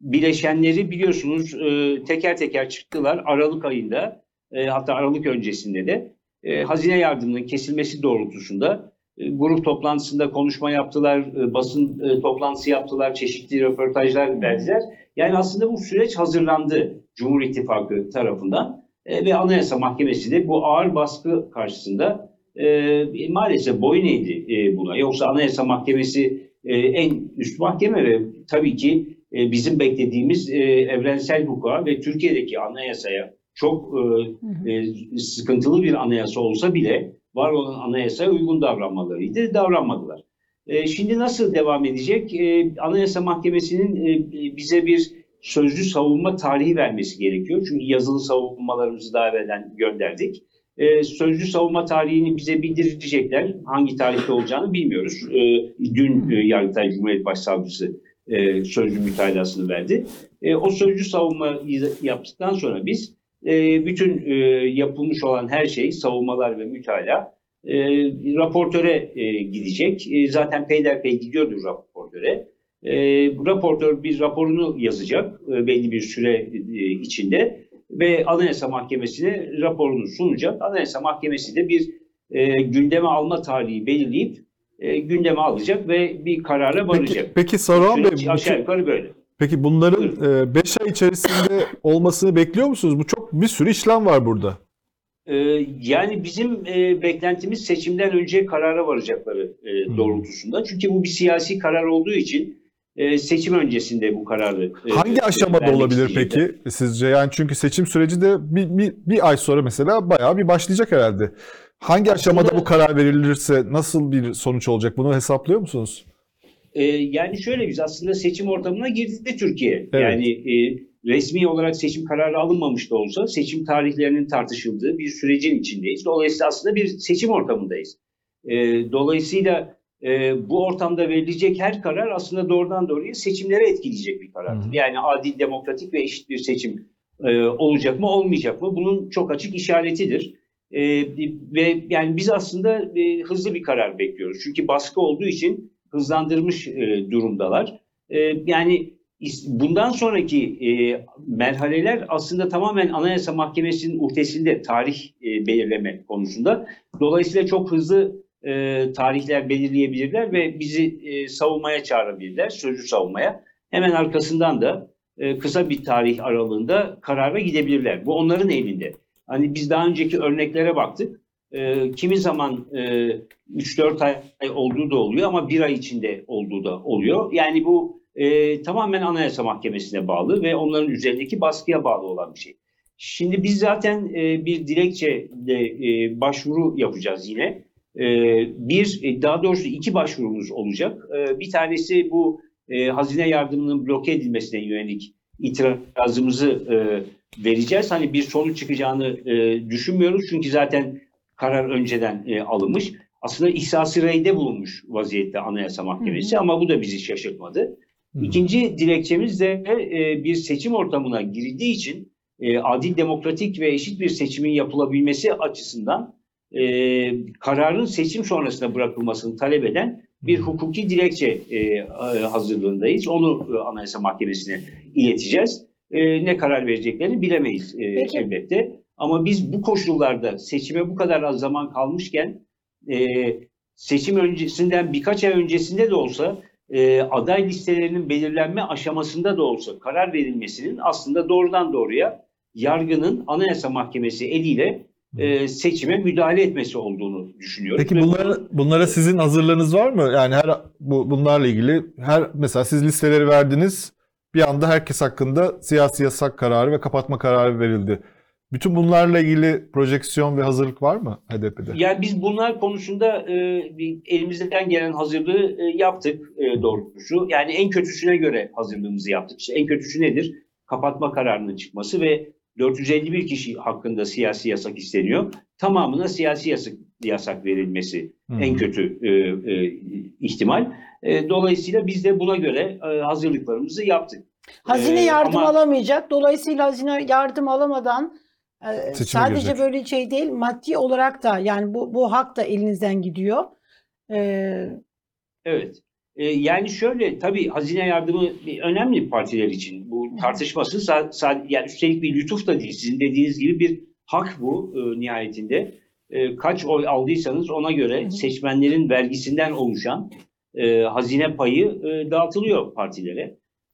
bileşenleri biliyorsunuz e, teker teker çıktılar Aralık ayında e, hatta Aralık öncesinde de e, hazine yardımının kesilmesi doğrultusunda e, grup toplantısında konuşma yaptılar, e, basın e, toplantısı yaptılar, çeşitli röportajlar verdiler. Yani aslında bu süreç hazırlandı Cumhur İttifakı tarafından E, ve Anayasa Mahkemesi de bu ağır baskı karşısında e, maalesef boyun eğdi e, buna. Yoksa Anayasa Mahkemesi e, en üst mahkeme ve tabii ki e, bizim beklediğimiz e, evrensel hukuka ve Türkiye'deki anayasaya çok e, e, sıkıntılı bir anayasa olsa bile var olan anayasaya uygun davranmalarıydı. Davranmadılar. E, şimdi nasıl devam edecek? E, Anayasa Mahkemesi'nin e, bize bir sözlü savunma tarihi vermesi gerekiyor. Çünkü yazılı savunmalarımızı daha evvelden gönderdik. E, sözlü savunma tarihini bize bildirecekler. Hangi tarihte olacağını bilmiyoruz. E, dün e, Yargıtay Cumhuriyet Başsavcısı e, sözlü mütalasını verdi. E, o sözlü savunmayı yaptıktan sonra biz e, bütün e, yapılmış olan her şey, savunmalar ve mütalaa e, raportöre e, gidecek. E, zaten peyderpey gidiyordur raportöre. E, raportör bir raporunu yazacak e, belli bir süre e, içinde ve Anayasa Mahkemesi'ne raporunu sunacak. Anayasa Mahkemesi de bir e, gündeme alma tarihi belirleyip e, gündeme alacak ve bir karara varacak. Peki, peki Saruhan Bey, aşağı yukarı böyle. Peki bunların 5 ay içerisinde olmasını bekliyor musunuz? Bu çok bir sürü işlem var burada. Yani bizim beklentimiz seçimden önce karara varacakları Hmm. doğrultusunda. Çünkü bu bir siyasi karar olduğu için seçim öncesinde bu kararı Hangi aşamada olabilir peki sizce? Yani çünkü seçim süreci de bir, bir, bir ay sonra mesela bayağı bir başlayacak herhalde. Hangi Aslında- aşamada bu karar verilirse nasıl bir sonuç olacak? Bunu hesaplıyor musunuz? Ee, yani şöyle biz aslında seçim ortamına girdi Türkiye. Evet. Yani e, resmi olarak seçim kararı alınmamış da olsa seçim tarihlerinin tartışıldığı bir sürecin içindeyiz. Dolayısıyla aslında bir seçim ortamındayız. E, dolayısıyla e, bu ortamda verilecek her karar aslında doğrudan doğruya seçimlere etkileyecek bir karardır. Hı. Yani adil, demokratik ve eşit bir seçim e, olacak mı olmayacak mı? Bunun çok açık işaretidir. E, ve yani biz aslında e, hızlı bir karar bekliyoruz. Çünkü baskı olduğu için hızlandırmış e, durumdalar. E, yani bundan sonraki e, merhaleler aslında tamamen Anayasa Mahkemesi'nin uhdesinde tarih e, belirleme konusunda. Dolayısıyla çok hızlı e, tarihler belirleyebilirler ve bizi e, savunmaya çağırabilirler, sözlü savunmaya. Hemen arkasından da e, kısa bir tarih aralığında karara gidebilirler. Bu onların elinde. Hani biz daha önceki örneklere baktık. E, kimi zaman e, 3-4 ay olduğu da oluyor ama bir ay içinde olduğu da oluyor. Yani bu e, tamamen Anayasa Mahkemesi'ne bağlı ve onların üzerindeki baskıya bağlı olan bir şey. Şimdi biz zaten e, bir dilekçeyle e, başvuru yapacağız yine. E, bir, e, daha doğrusu iki başvurumuz olacak. E, bir tanesi bu e, hazine yardımının bloke edilmesine yönelik itirazımızı e, vereceğiz. Hani bir sonuç çıkacağını e, düşünmüyoruz çünkü zaten karar önceden e, alınmış. Aslında ihsası reyde bulunmuş vaziyette Anayasa Mahkemesi ama bu da bizi şaşırtmadı. İkinci dilekçemiz de e, bir seçim ortamına girildiği için e, adil, demokratik ve eşit bir seçimin yapılabilmesi açısından e, kararın seçim sonrasında bırakılmasını talep eden bir hukuki dilekçe e, hazırlığındayız. Onu e, Anayasa Mahkemesi'ne ileteceğiz. E, ne karar vereceklerini bilemeyiz e, Peki. elbette. Ama biz bu koşullarda seçime bu kadar az zaman kalmışken e, seçim öncesinden birkaç ay öncesinde de olsa e, aday listelerinin belirlenme aşamasında da olsa karar verilmesinin aslında doğrudan doğruya yargının Anayasa Mahkemesi eliyle e, seçime müdahale etmesi olduğunu düşünüyorum. Peki bunlara, bunlara sizin hazırlığınız var mı? Yani her bu bunlarla ilgili her mesela siz listeleri verdiniz. Bir anda herkes hakkında siyasi yasak kararı ve kapatma kararı verildi. Bütün bunlarla ilgili projeksiyon ve hazırlık var mı HDP'de? Yani biz bunlar konusunda e, bir elimizden gelen hazırlığı e, yaptık e, doğrusu. Yani en kötüsüne göre hazırlığımızı yaptık. İşte en kötüsü nedir? Kapatma kararının çıkması ve 451 kişi hakkında siyasi yasak isteniyor. Tamamına siyasi yasak, yasak verilmesi Hmm. en kötü e, e, ihtimal. E, dolayısıyla biz de buna göre e, hazırlıklarımızı yaptık. Hazine Ee, yardım ama- alamayacak. Dolayısıyla hazine yardım alamadan e, Seçime sadece girecek. böyle şey değil maddi olarak da yani bu, bu hak da elinizden gidiyor. Ee, Evet. E, yani şöyle tabii hazine yardımı bir- önemli partiler için. Bu tartışmasız yani üstelik bir lütuf da değil. Sizin dediğiniz gibi bir hak bu e, nihayetinde. E, kaç oy aldıysanız ona göre seçmenlerin vergisinden oluşan e, hazine payı e, dağıtılıyor partilere.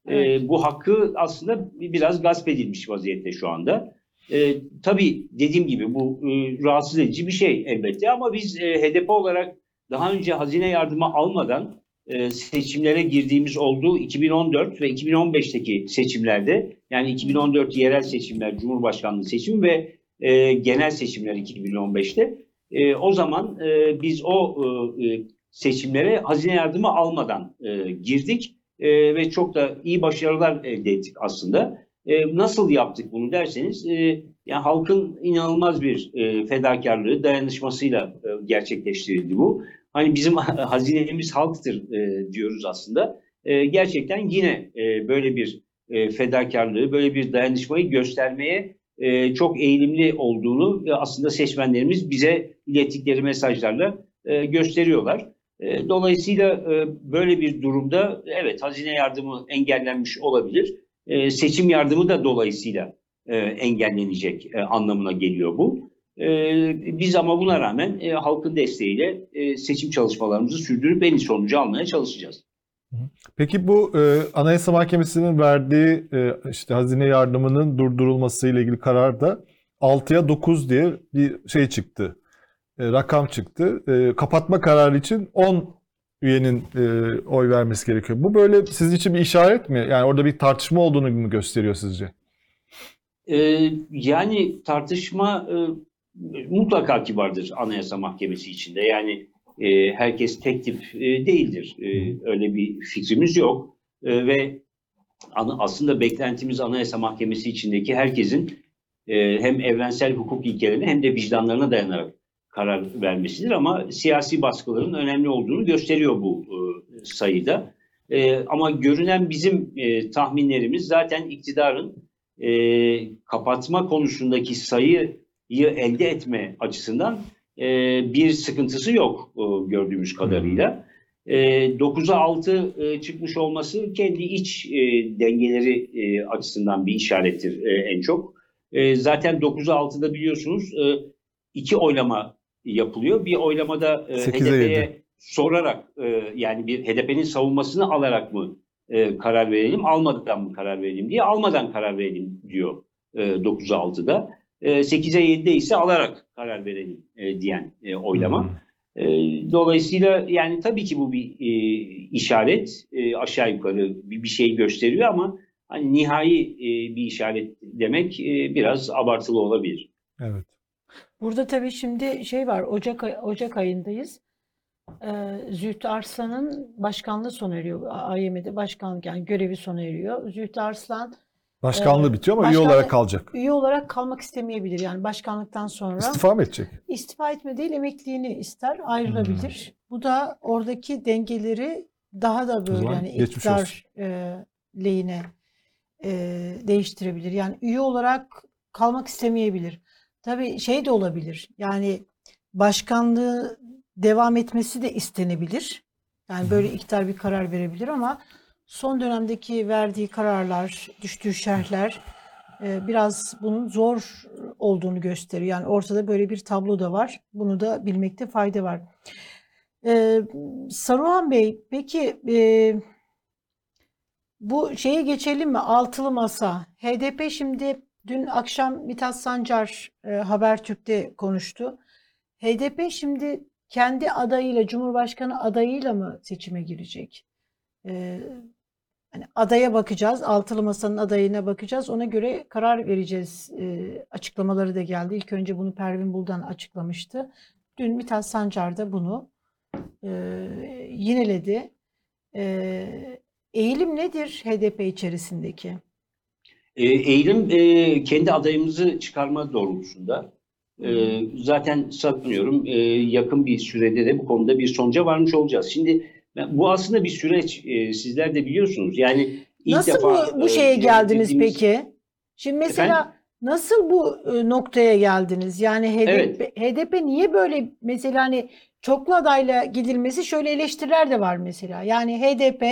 E, Evet. bu hakkı aslında biraz gasp edilmiş vaziyette şu anda. E, tabii dediğim gibi bu e, rahatsız edici bir şey elbette ama biz e, HDP olarak daha önce hazine yardımı almadan e, seçimlere girdiğimiz oldu 2014 ve 2015'teki seçimlerde yani 2014 yerel seçimler Cumhurbaşkanlığı seçimi ve e, genel seçimler 2015'te E, o zaman e, biz o e, e, seçimlere hazine yardımı almadan e, girdik E, ve çok da iyi başarılar elde ettik aslında. E, nasıl yaptık bunu derseniz e, yani halkın inanılmaz bir e, fedakarlığı, dayanışmasıyla e, gerçekleştirildi bu. Hani bizim hazinemiz halktır e, diyoruz aslında. E, gerçekten yine e, böyle bir e, fedakarlığı, böyle bir dayanışmayı göstermeye e, çok eğilimli olduğunu e, aslında seçmenlerimiz bize ilettikleri mesajlarla e, gösteriyorlar. E, dolayısıyla e, böyle bir durumda evet hazine yardımı engellenmiş olabilir. E, seçim yardımı da dolayısıyla e, engellenecek e, anlamına geliyor bu. E, biz ama buna rağmen e, halkın desteğiyle e, seçim çalışmalarımızı sürdürüp en iyi sonucu almaya çalışacağız. Peki bu e, Anayasa Mahkemesi'nin verdiği e, işte hazine yardımının durdurulması ile ilgili kararda 6'ya 9 diye bir şey çıktı. E, rakam çıktı. E, kapatma kararı için 10 üyenin e, oy vermesi gerekiyor. Bu böyle sizin için bir işaret mi? Yani orada bir tartışma olduğunu mu gösteriyor sizce? Ee, yani tartışma e, mutlaka ki vardır Anayasa Mahkemesi içinde. Yani e, herkes tek tip e, değildir. E, öyle bir fikrimiz yok. E, ve ana- aslında beklentimiz Anayasa Mahkemesi içindeki herkesin e, hem evrensel hukuk ilkelerine hem de vicdanlarına dayanarak karar vermesidir. Ama siyasi baskıların önemli olduğunu gösteriyor bu e, sayıda. E, ama görünen bizim e, tahminlerimiz zaten iktidarın kapatma konusundaki sayıyı elde etme açısından bir sıkıntısı yok gördüğümüz kadarıyla. E, 9'a 6 e, çıkmış olması kendi iç dengeleri açısından bir işarettir en çok. Zaten 9'a 6'da biliyorsunuz iki oylama yapılıyor. Bir oylamada e, 8'e HDP'ye 7. sorarak e, yani bir HDP'nin savunmasını alarak mı e, karar verelim, almadan mı karar verelim diye almadan karar verelim diyor e, 9'a 6'da. E, 8'e 7'de ise alarak karar verelim e, diyen e, oylama. Hmm. E, dolayısıyla yani tabii ki bu bir e, işaret e, aşağı yukarı bir, bir şey gösteriyor ama hani nihai e, bir işaret demek e, biraz abartılı olabilir. Evet. Burada tabii şimdi şey var Ocak ay- Ocak ayındayız. Ee, Zühtü Arslan'ın başkanlığı sona eriyor. AYM'de başkanlık yani görevi sona eriyor. Zühtü Arslan Başkanlığı Ee, bitiyor ama üye olarak kalacak. üye olarak kalmak istemeyebilir. Yani başkanlıktan sonra İstifa mı edecek? istifa etme değil emekliliğini ister ayrılabilir. Bu da oradaki dengeleri daha da böyle yani iktidar e, lehine e, değiştirebilir. Yani üye olarak kalmak istemeyebilir. Tabii şey de olabilir. Yani başkanlığı devam etmesi de istenebilir. Yani böyle iktidar bir karar verebilir ama son dönemdeki verdiği kararlar, düştüğü şerhler e, biraz bunun zor olduğunu gösteriyor. Yani ortada böyle bir tablo da var. Bunu da bilmekte fayda var. E, Saruhan Bey, peki e, bu şeye geçelim mi? Altılı Masa. HDP şimdi dün akşam Mithat Sancar e, Habertürk'te konuştu. HDP şimdi kendi adayıyla, Cumhurbaşkanı adayıyla mı seçime girecek? E, hani adaya bakacağız, Altılı Masa'nın adayına bakacağız. Ona göre karar vereceğiz. E, açıklamaları da geldi. İlk önce bunu Pervin Buldan açıklamıştı. Dün Mithat Sancar da bunu e, yineledi. E, eğilim nedir HDP içerisindeki? E, eğilim e, kendi adayımızı çıkarma doğrultusunda. E, zaten sanıyorum e, yakın bir sürede de bu konuda bir sonuca varmış olacağız. Şimdi bu aslında bir süreç. E, sizler de biliyorsunuz. Yani ilk Nasıl defa bu, bu e, şeye geldiniz dediğimiz- peki? Şimdi mesela Efendim? nasıl bu e, noktaya geldiniz? Yani HDP, Evet. HDP niye böyle mesela hani çoklu adayla gidilmesi şöyle eleştiriler de var mesela. Yani HDP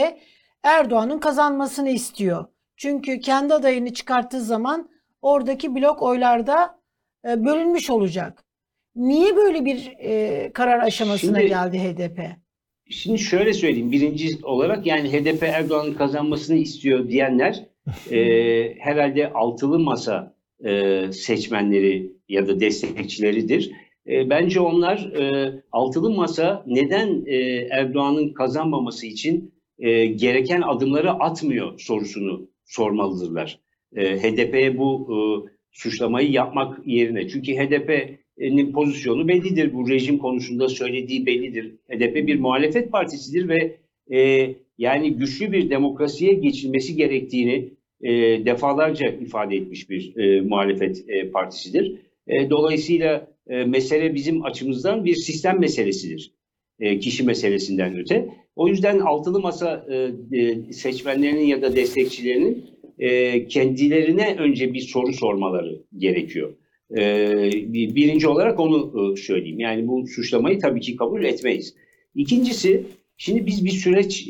Erdoğan'ın kazanmasını istiyor. Çünkü kendi adayını çıkarttığı zaman oradaki blok oylarda e, bölünmüş olacak. Niye böyle bir e, karar aşamasına Şimdi- geldi HDP? Şimdi şöyle söyleyeyim. Birinci olarak yani HDP Erdoğan'ın kazanmasını istiyor diyenler e, herhalde altılı masa e, seçmenleri ya da destekçileridir. E, bence onlar e, altılı masa neden e, Erdoğan'ın kazanmaması için e, gereken adımları atmıyor sorusunu sormalıdırlar. HDP'ye bu e, suçlamayı yapmak yerine. Çünkü HDP'nin pozisyonu bellidir. Bu rejim konusunda söylediği bellidir. HDP bir muhalefet partisidir ve e, yani güçlü bir demokrasiye geçilmesi gerektiğini e, defalarca ifade etmiş bir e, muhalefet partisidir. Dolayısıyla mesele bizim açımızdan bir sistem meselesidir. E, kişi meselesinden öte. O yüzden altılı masa e, e, seçmenlerinin ya da destekçilerinin kendilerine önce bir soru sormaları gerekiyor. Bir- birinci olarak onu söyleyeyim. Yani bu suçlamayı tabii ki kabul etmeyiz. İkincisi, şimdi biz bir süreç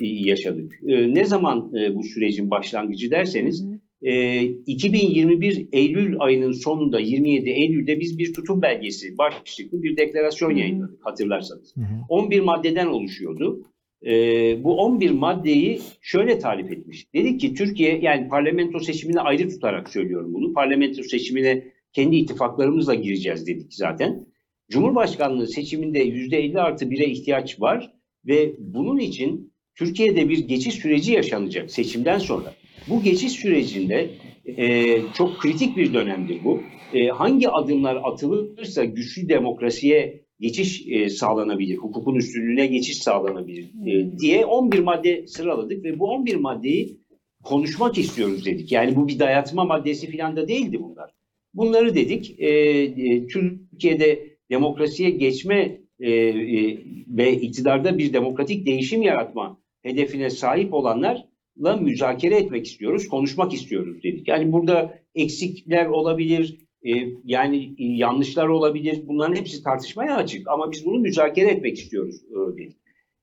yaşadık. Ne zaman bu sürecin başlangıcı derseniz, e, 2021 Eylül ayının sonunda 27 Eylül'de biz bir tutum belgesi başlıklı bir deklarasyon yayınladık hatırlarsanız. Hı hı. 11 maddeden oluşuyordu. Ee, bu 11 maddeyi şöyle tarif etmiş. Dedik ki Türkiye yani parlamento seçimini ayrı tutarak söylüyorum bunu. Parlamento seçimine kendi ittifaklarımızla gireceğiz dedik zaten. Cumhurbaşkanlığı seçiminde %50 artı 1'e ihtiyaç var ve bunun için Türkiye'de bir geçiş süreci yaşanacak seçimden sonra. Bu geçiş sürecinde e, çok kritik bir dönemdir bu. E, hangi adımlar atılırsa güçlü demokrasiye geçiş e, sağlanabilir, hukukun üstünlüğüne geçiş sağlanabilir e, diye 11 madde sıraladık ve bu 11 maddeyi konuşmak istiyoruz dedik. Yani bu bir dayatma maddesi falan da değildi bunlar. Bunları dedik e, e, Türkiye'de demokrasiye geçme e, e, ve iktidarda bir demokratik değişim yaratma hedefine sahip olanlarla müzakere etmek istiyoruz, konuşmak istiyoruz dedik. Yani burada eksikler olabilir, e, yani yanlışlar olabilir. Bunların hepsi tartışmaya açık ama biz bunu müzakere etmek istiyoruz e, dedik.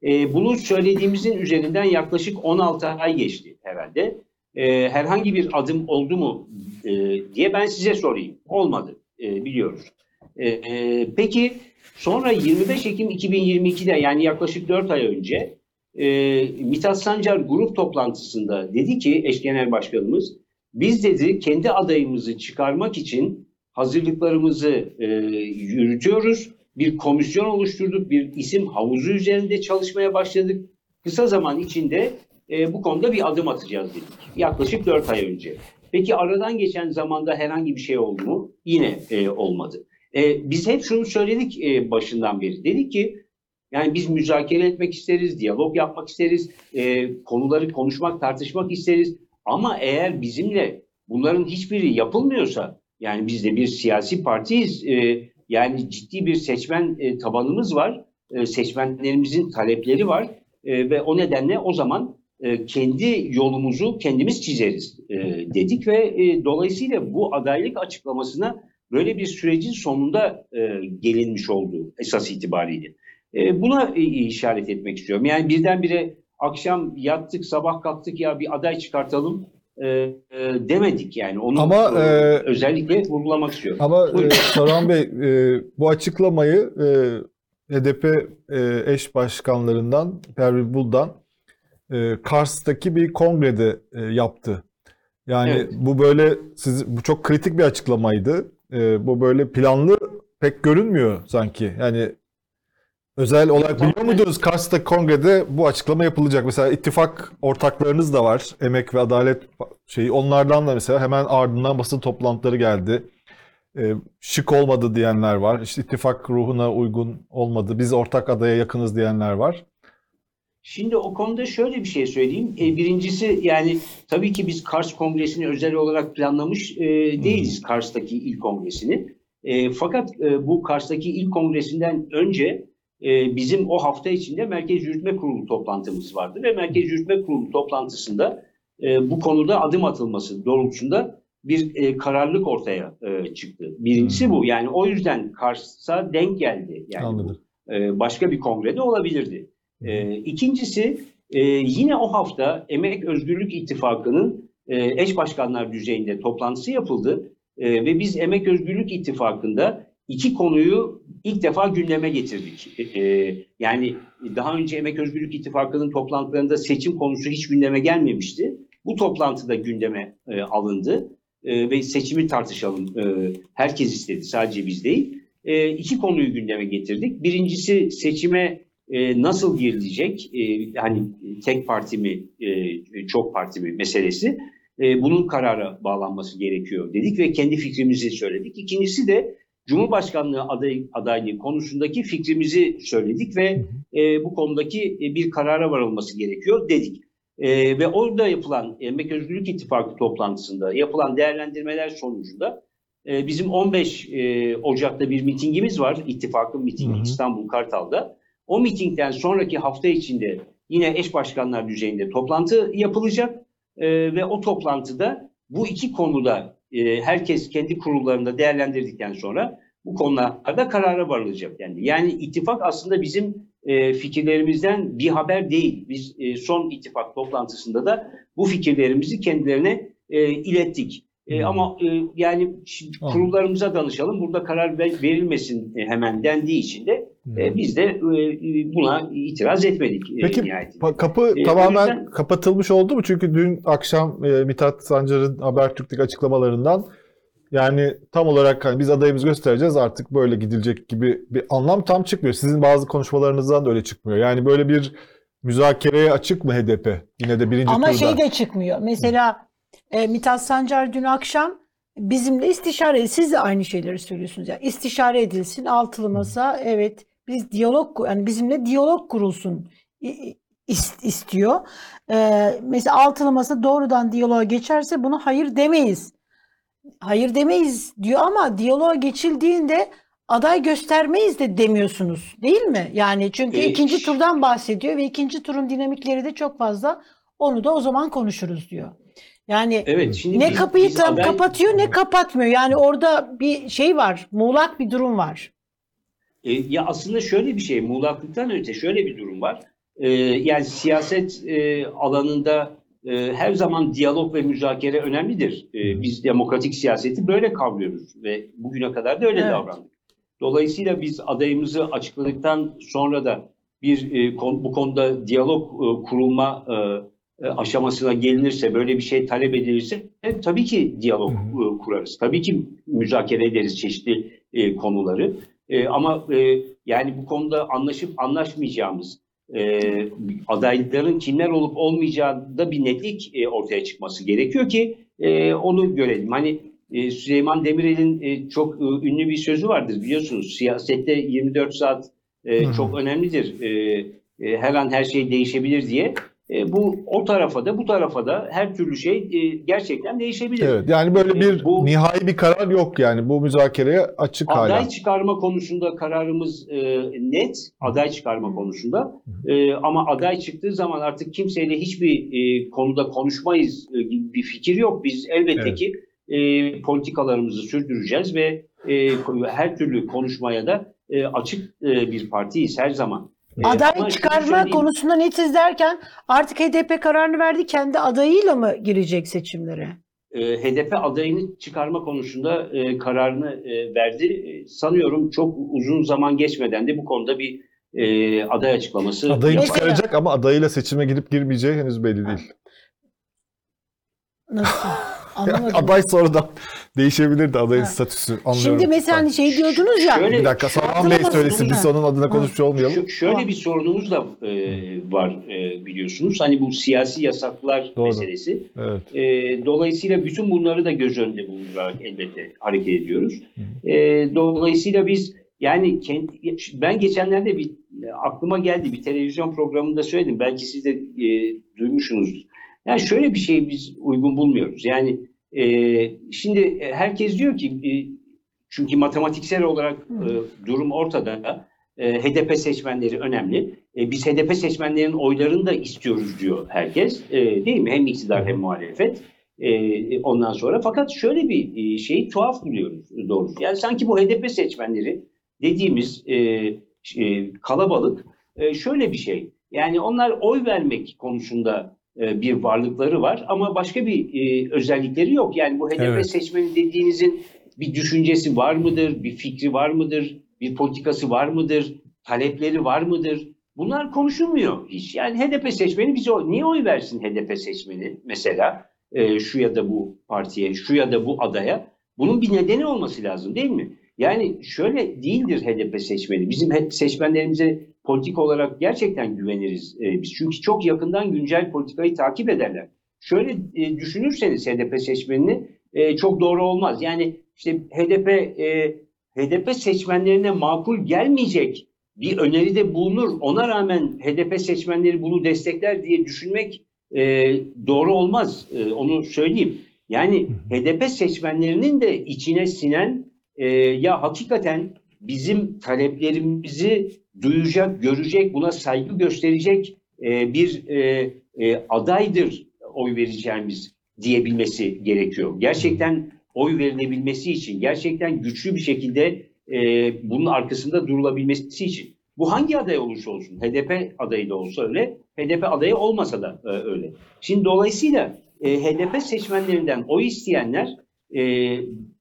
E, bunu söylediğimizin üzerinden yaklaşık 16 ay geçti herhalde. E, herhangi bir adım oldu mu e, diye ben size sorayım. Olmadı e, biliyoruz. E, e, peki sonra 25 Ekim 2022'de yani yaklaşık 4 ay önce e, Mithat Sancar grup toplantısında dedi ki eş genel başkanımız biz dedi kendi adayımızı çıkarmak için hazırlıklarımızı e, yürütüyoruz. Bir komisyon oluşturduk, bir isim havuzu üzerinde çalışmaya başladık. Kısa zaman içinde e, bu konuda bir adım atacağız dedik. Yaklaşık 4 ay önce. Peki aradan geçen zamanda herhangi bir şey oldu mu? Yine e, olmadı. E, biz hep şunu söyledik e, başından beri. Dedik ki yani biz müzakere etmek isteriz, diyalog yapmak isteriz, e, konuları konuşmak, tartışmak isteriz. Ama eğer bizimle bunların hiçbiri yapılmıyorsa, yani biz de bir siyasi partiyiz, e, yani ciddi bir seçmen e, tabanımız var, e, seçmenlerimizin talepleri var e, ve o nedenle o zaman e, kendi yolumuzu kendimiz çizeriz e, dedik ve e, dolayısıyla bu adaylık açıklamasına böyle bir sürecin sonunda e, gelinmiş oldu esas itibariyle. E, buna e, işaret etmek istiyorum. Yani birdenbire akşam yattık, sabah kalktık ya bir aday çıkartalım e, e, demedik yani. Onu Ama, e, özellikle vurgulamak istiyorum. Ama e, Saruhan Bey e, bu açıklamayı e, HDP e, eş başkanlarından Pervin Buldan e, Kars'taki bir kongrede e, yaptı. Yani Evet. bu böyle siz bu çok kritik bir açıklamaydı. E, bu böyle planlı pek görünmüyor sanki. Yani özel olarak biliyor muydunuz Kars'taki kongrede bu açıklama yapılacak? Mesela ittifak ortaklarınız da var. Emek ve Adalet şeyi. Onlardan da mesela hemen ardından basın toplantıları geldi. E, şık olmadı diyenler var. İşte ittifak ruhuna uygun olmadı. Biz ortak adaya yakınız diyenler var. Şimdi o konuda şöyle bir şey söyleyeyim. E, birincisi yani tabii ki biz Kars Kongresi'ni özel olarak planlamış e, değiliz Kars'taki ilk kongresini. E, fakat e, bu Kars'taki ilk kongresinden önce e, bizim o hafta içinde Merkez Yürütme Kurulu toplantımız vardı ve Merkez Yürütme Kurulu toplantısında e, bu konuda adım atılması doğrultusunda bir e, kararlılık ortaya e, çıktı. Birincisi bu. Yani o yüzden Kars'a denk geldi. Yani Anladım. e, başka bir kongrede olabilirdi. E, ikincisi e, yine o hafta Emek Özgürlük İttifakı'nın e, eş başkanlar düzeyinde toplantısı yapıldı E, ve biz Emek Özgürlük İttifakı'nda iki konuyu ilk defa gündeme getirdik. E, e, yani daha önce Emek Özgürlük İttifakı'nın toplantılarında seçim konusu hiç gündeme gelmemişti. Bu toplantıda gündeme e, alındı E, ve seçimi tartışalım. E, herkes istedi, sadece biz değil. E, iki konuyu gündeme getirdik. Birincisi seçime e, nasıl girilecek? E, hani tek parti mi, e, çok parti mi meselesi. E, bunun karara bağlanması gerekiyor dedik ve kendi fikrimizi söyledik. İkincisi de Cumhurbaşkanlığı aday, adaylığı konusundaki fikrimizi söyledik ve e, bu konudaki e, bir karara varılması gerekiyor dedik. E, ve orada yapılan Emek Özgürlük İttifakı toplantısında yapılan değerlendirmeler sonucunda e, bizim 15 e, Ocak'ta bir mitingimiz var. İttifakın mitingi Hı hı. İstanbul Kartal'da. O mitingden sonraki hafta içinde yine eş başkanlar düzeyinde toplantı yapılacak E, ve o toplantıda bu iki konuda e, herkes kendi kurullarında değerlendirdikten sonra bu konularda karara varılacak. Yani yani ittifak aslında bizim e, fikirlerimizden bir haber değil. Biz e, son ittifak toplantısında da bu fikirlerimizi kendilerine e, ilettik. E, Hmm. ama e, yani kurullarımıza danışalım. Burada karar ver- verilmesin e, hemen dendiği için de e, biz de e, buna itiraz etmedik. e, Peki nihayetinde. kapı E, tamamen yüzden- kapatılmış oldu mu? Çünkü dün akşam e, Mithat Sancar'ın Habertürk'teki açıklamalarından yani tam olarak hani biz adayımızı göstereceğiz artık böyle gidilecek gibi bir anlam tam çıkmıyor. Sizin bazı konuşmalarınızdan da öyle çıkmıyor. Yani böyle bir müzakereye açık mı HDP? Yine de birinci Ama turda. şey de çıkmıyor. Mesela e, Mithat Sancar dün akşam bizimle istişare, siz de aynı şeyleri söylüyorsunuz. Yani istişare edilsin, altılı masa, evet biz diyalog, yani bizimle diyalog kurulsun istiyor. E, mesela altılı masa doğrudan diyaloğa geçerse buna hayır demeyiz. Hayır demeyiz diyor ama diyaloğa geçildiğinde aday göstermeyiz de demiyorsunuz değil mi? Yani çünkü E, ikinci turdan bahsediyor ve ikinci turun dinamikleri de çok fazla. Onu da o zaman konuşuruz diyor. Yani Evet, şimdi ne biz- kapıyı biz tam aday- kapatıyor ne kapatmıyor. Yani orada bir şey var. Muğlak bir durum var. E, ya aslında şöyle bir şey, muğlaklıktan öte şöyle bir durum var. E, yani siyaset e, alanında e, her zaman diyalog ve müzakere önemlidir. E, biz demokratik siyaseti böyle kavruyoruz ve bugüne kadar da öyle Evet. davrandık. Dolayısıyla biz adayımızı açıkladıktan sonra da bir e, kon- bu konuda diyalog e, kurulma e, aşamasına gelinirse, böyle bir şey talep edilirse e, tabii ki diyalog e, kurarız. Tabii ki müzakere ederiz çeşitli e, konuları. E, ama e, yani bu konuda anlaşıp anlaşmayacağımız e, adayların kimler olup olmayacağında bir netlik e, ortaya çıkması gerekiyor ki e, onu görelim. Hani e, Süleyman Demirel'in e, çok e, ünlü bir sözü vardır biliyorsunuz. Siyasette 24 saat e, çok önemlidir. E, e, her an her şey değişebilir diye. E, bu o tarafa da bu tarafa da her türlü şey e, gerçekten değişebilir. Evet, yani böyle bir E, bu- nihai bir karar yok yani bu müzakereye açık hala. Aday çıkarma konusunda kararımız e, net, aday çıkarma konusunda. E, ama aday çıktığı zaman artık kimseyle hiçbir e, konuda konuşmayız e, gibi bir fikir yok. Biz elbette Evet. ki e, politikalarımızı sürdüreceğiz ve e, her türlü konuşmaya da e, açık e, bir partiyiz her zaman. E, ama Aday çıkarma konusunda netiz derken artık HDP kararını verdi. Kendi adayıyla mı girecek seçimlere? e, HDP adayını çıkarma konusunda e, kararını e, verdi. E, sanıyorum çok uzun zaman geçmeden de bu konuda bir e, aday açıklaması Adayını yapar. Çıkaracak ama adayıyla seçime girip girmeyeceği henüz belli değil. Nasıl? Anlamadım. aday sonradan değişebilir de adayın Ha. statüsü anlıyorum. Şimdi mesela hani şey diyordunuz ya. Şöyle- bir dakika Salman Bey söylesin biz onun adına konuşmuş olmayalım. Şöyle bir sorunumuz da e, var e, biliyorsunuz. Hani bu siyasi yasaklar Doğru. meselesi. Evet. E, dolayısıyla bütün bunları da göz önünde bulundurarak elbette hareket ediyoruz. E, dolayısıyla biz yani kendi, ben geçenlerde bir e, aklıma geldi bir televizyon programında söyledim. Belki siz de e, duymuşsunuzdur. Yani şöyle bir şey biz uygun bulmuyoruz. Yani e, şimdi herkes diyor ki e, çünkü matematiksel olarak e, durum ortada. E, HDP seçmenleri önemli. E, biz HDP seçmenlerin oylarını da istiyoruz diyor herkes. E, değil mi? Hem iktidar hem muhalefet. E, ondan sonra fakat şöyle bir e, şeyi tuhaf buluyoruz doğrusu. Yani sanki bu HDP seçmenleri dediğimiz e, e, kalabalık e, şöyle bir şey. Yani onlar oy vermek konusunda e, bir varlıkları var ama başka bir e, özellikleri yok. Yani bu HDP Evet. seçmeni dediğinizin bir düşüncesi var mıdır, bir fikri var mıdır, bir politikası var mıdır, talepleri var mıdır? Bunlar konuşulmuyor hiç. Yani HDP seçmeni bize niye oy versin HDP seçmeni mesela e, şu ya da bu partiye, şu ya da bu adaya? Bunun bir nedeni olması lazım değil mi? Yani şöyle değildir HDP seçmeni. Bizim seçmenlerimize politik olarak gerçekten güveniriz e, biz. Çünkü çok yakından güncel politikayı takip ederler. Şöyle e, düşünürseniz HDP seçmenini e, çok doğru olmaz. Yani işte HDP e, HDP seçmenlerine makul gelmeyecek bir öneride bulunur. Ona rağmen HDP seçmenleri bunu destekler diye düşünmek e, doğru olmaz. E, onu söyleyeyim. Yani HDP seçmenlerinin de içine sinen e, ya hakikaten bizim taleplerimizi duyacak, görecek, buna saygı gösterecek e, bir e, e, adaydır oy vereceğimiz diyebilmesi gerekiyor. Gerçekten oy verilebilmesi için, gerçekten güçlü bir şekilde e, bunun arkasında durulabilmesi için. Bu hangi aday olursa olsun, HDP adayı da olsa öyle, HDP adayı olmasa da e, öyle. Şimdi dolayısıyla e, HDP seçmenlerinden oy isteyenler e,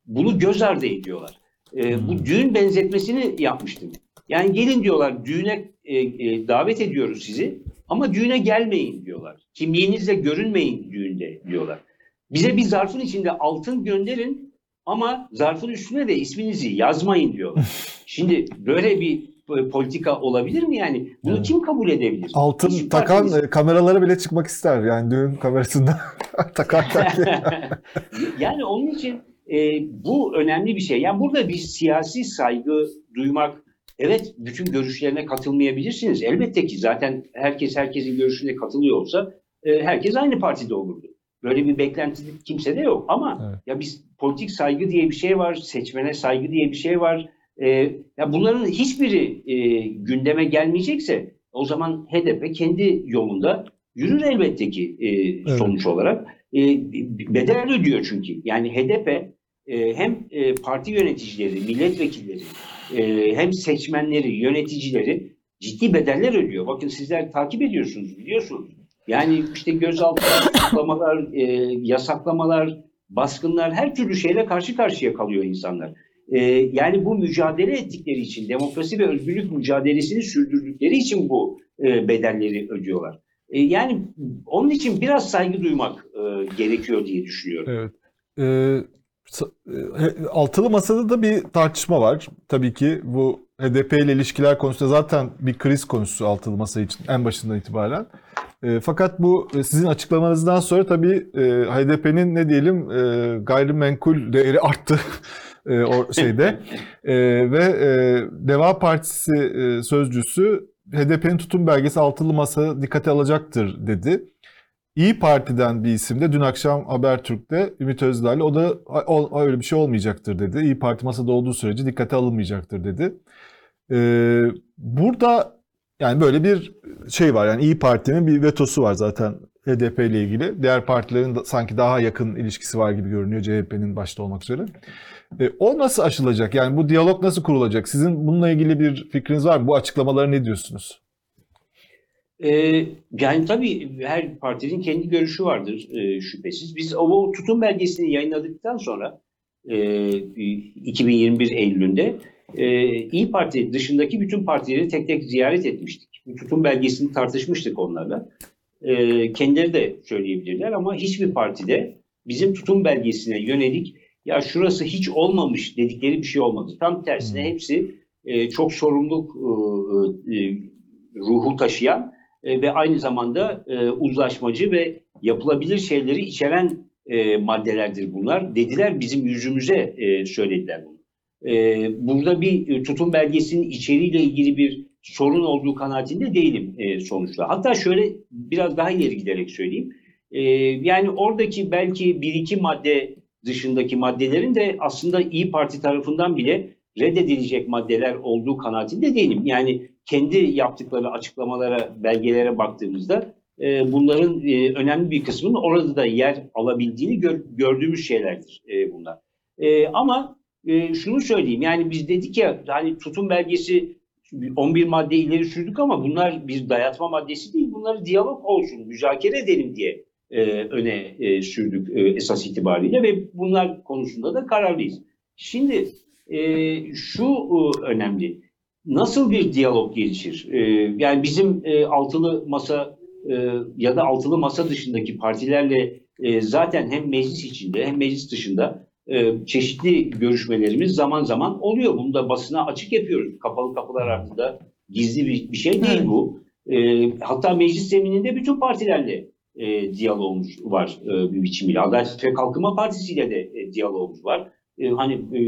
bunu göz ardı ediyorlar. E, bu düğün benzetmesini yapmıştım. Yani gelin diyorlar düğüne e, e, davet ediyoruz sizi ama düğüne gelmeyin diyorlar. Kimliğinizle görünmeyin düğünde diyorlar. Bize bir zarfın içinde altın gönderin ama zarfın üstüne de isminizi yazmayın diyorlar. Şimdi böyle bir e, politika olabilir mi yani? Bunu Evet. kim kabul edebilir? Altın Hiçbir takan partimiz- e, kameralara bile çıkmak ister. Yani düğün kamerasında takarken. yani onun için e, bu önemli bir şey. Yani burada bir siyasi saygı duymak, evet bütün görüşlerine katılmayabilirsiniz. Elbette ki zaten herkes herkesin görüşüne katılıyor olsa e, herkes aynı partide olurdu. Böyle bir beklenti kimse de yok. Ama Evet. ya biz politik saygı diye bir şey var, seçmene saygı diye bir şey var. E, ya bunların hiçbiri e, gündeme gelmeyecekse o zaman HDP kendi yolunda yürür elbette ki e, sonuç olarak. E, bedel ödüyor çünkü. Yani HDP e, hem e, parti yöneticileri, milletvekilleri, e, hem seçmenleri, yöneticileri ciddi bedeller ödüyor. Bakın sizler takip ediyorsunuz, biliyorsunuz. Yani işte gözaltılar, tutuklamalar, e, yasaklamalar, baskınlar her türlü şeyle karşı karşıya kalıyor insanlar. E, yani bu mücadele ettikleri için, demokrasi ve özgürlük mücadelesini sürdürdükleri için bu e, bedelleri ödüyorlar. E, yani onun için biraz saygı duymak e, gerekiyor diye düşünüyorum. Evet. Ee, altılı masada da bir tartışma var. Tabii ki bu HDP ile ilişkiler konusunda zaten bir kriz konusu altılı masa için en başından itibaren. E, fakat bu e, sizin açıklamanızdan sonra tabii e, HDP'nin ne diyelim e, gayrimenkul değeri arttı e, o şeyde. E, ve e, Deva Partisi e, sözcüsü HDP'nin tutum belgesi altılı masa dikkate alacaktır dedi. İyi Parti'den bir isim de dün akşam Habertürk'te Ümit Özdağ'la o da o, öyle bir şey olmayacaktır dedi. İyi Parti masada olduğu sürece dikkate alınmayacaktır dedi. Ee, burada yani böyle bir şey var yani İyi Parti'nin bir vetosu var zaten HDP ile ilgili. Diğer partilerin da sanki daha yakın ilişkisi var gibi görünüyor CHP'nin başta olmak üzere. Ee, o nasıl aşılacak? Yani bu diyalog nasıl kurulacak? Sizin bununla ilgili bir fikriniz var mı? Bu açıklamalara ne diyorsunuz? Ee, yani tabii her partinin kendi görüşü vardır e, şüphesiz. Biz o tutum belgesini yayınladıktan sonra e, 2021 Eylül'ünde e, İyi Parti dışındaki bütün partileri tek tek ziyaret etmiştik. Bu tutum belgesini tartışmıştık onlarla. E, kendileri de söyleyebilirler ama hiçbir partide bizim tutum belgesine yönelik ya şurası hiç olmamış dedikleri bir şey olmadı. Tam tersine Hmm. hepsi e, çok sorumluluk e, e, ruhu taşıyan e, ve aynı zamanda e, uzlaşmacı ve yapılabilir şeyleri içeren e, maddelerdir bunlar. Dediler bizim yüzümüze e, söylediler bunu. E, burada bir e, tutum belgesinin içeriğiyle ilgili bir sorun olduğu kanaatinde değilim e, sonuçta. Hatta şöyle biraz daha ileri giderek söyleyeyim. E, yani oradaki belki bir iki madde dışındaki maddelerin de aslında İyi Parti tarafından bile reddedilecek maddeler olduğu kanaatinde değilim. Yani kendi yaptıkları açıklamalara, belgelere baktığımızda e, bunların e, önemli bir kısmının orada da yer alabildiğini gör- gördüğümüz şeylerdir e, bunlar. E, ama e, şunu söyleyeyim yani biz dedik ya hani tutum belgesi 11 madde ileri sürdük ama bunlar bir dayatma maddesi değil. Bunları diyalog olsun, müzakere edelim diye e, öne e, sürdük e, esas itibariyle ve bunlar konusunda da kararlıyız. Şimdi e, şu e, önemli. Nasıl bir diyalog gelişir? E, yani bizim e, altılı masa e, ya da altılı masa dışındaki partilerle e, zaten hem meclis içinde hem meclis dışında e, çeşitli görüşmelerimiz zaman zaman oluyor. Bunu da basına açık yapıyoruz. Kapalı kapılar ardında gizli bir, bir şey değil bu. E, hatta meclis zemininde bütün partilerle e, diyalogumuz var e, bir biçimiyle. Adalet ve Kalkınma Partisi ile de e, diyalogumuz var. E, hani e,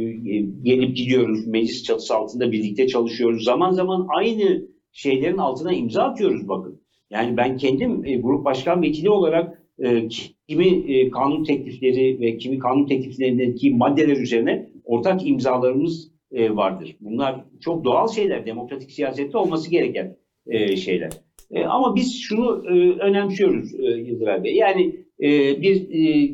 gelip gidiyoruz, meclis çatısı altında birlikte çalışıyoruz. Zaman zaman aynı şeylerin altına imza atıyoruz bakın. Yani ben kendim e, grup başkan vekili olarak e, kimi kanun teklifleri ve kimi kanun tekliflerindeki maddeler üzerine ortak imzalarımız vardır. Bunlar çok doğal şeyler, demokratik siyasette olması gereken şeyler. Ama biz şunu önemsiyoruz e, Yıldıray Bey. Yani bir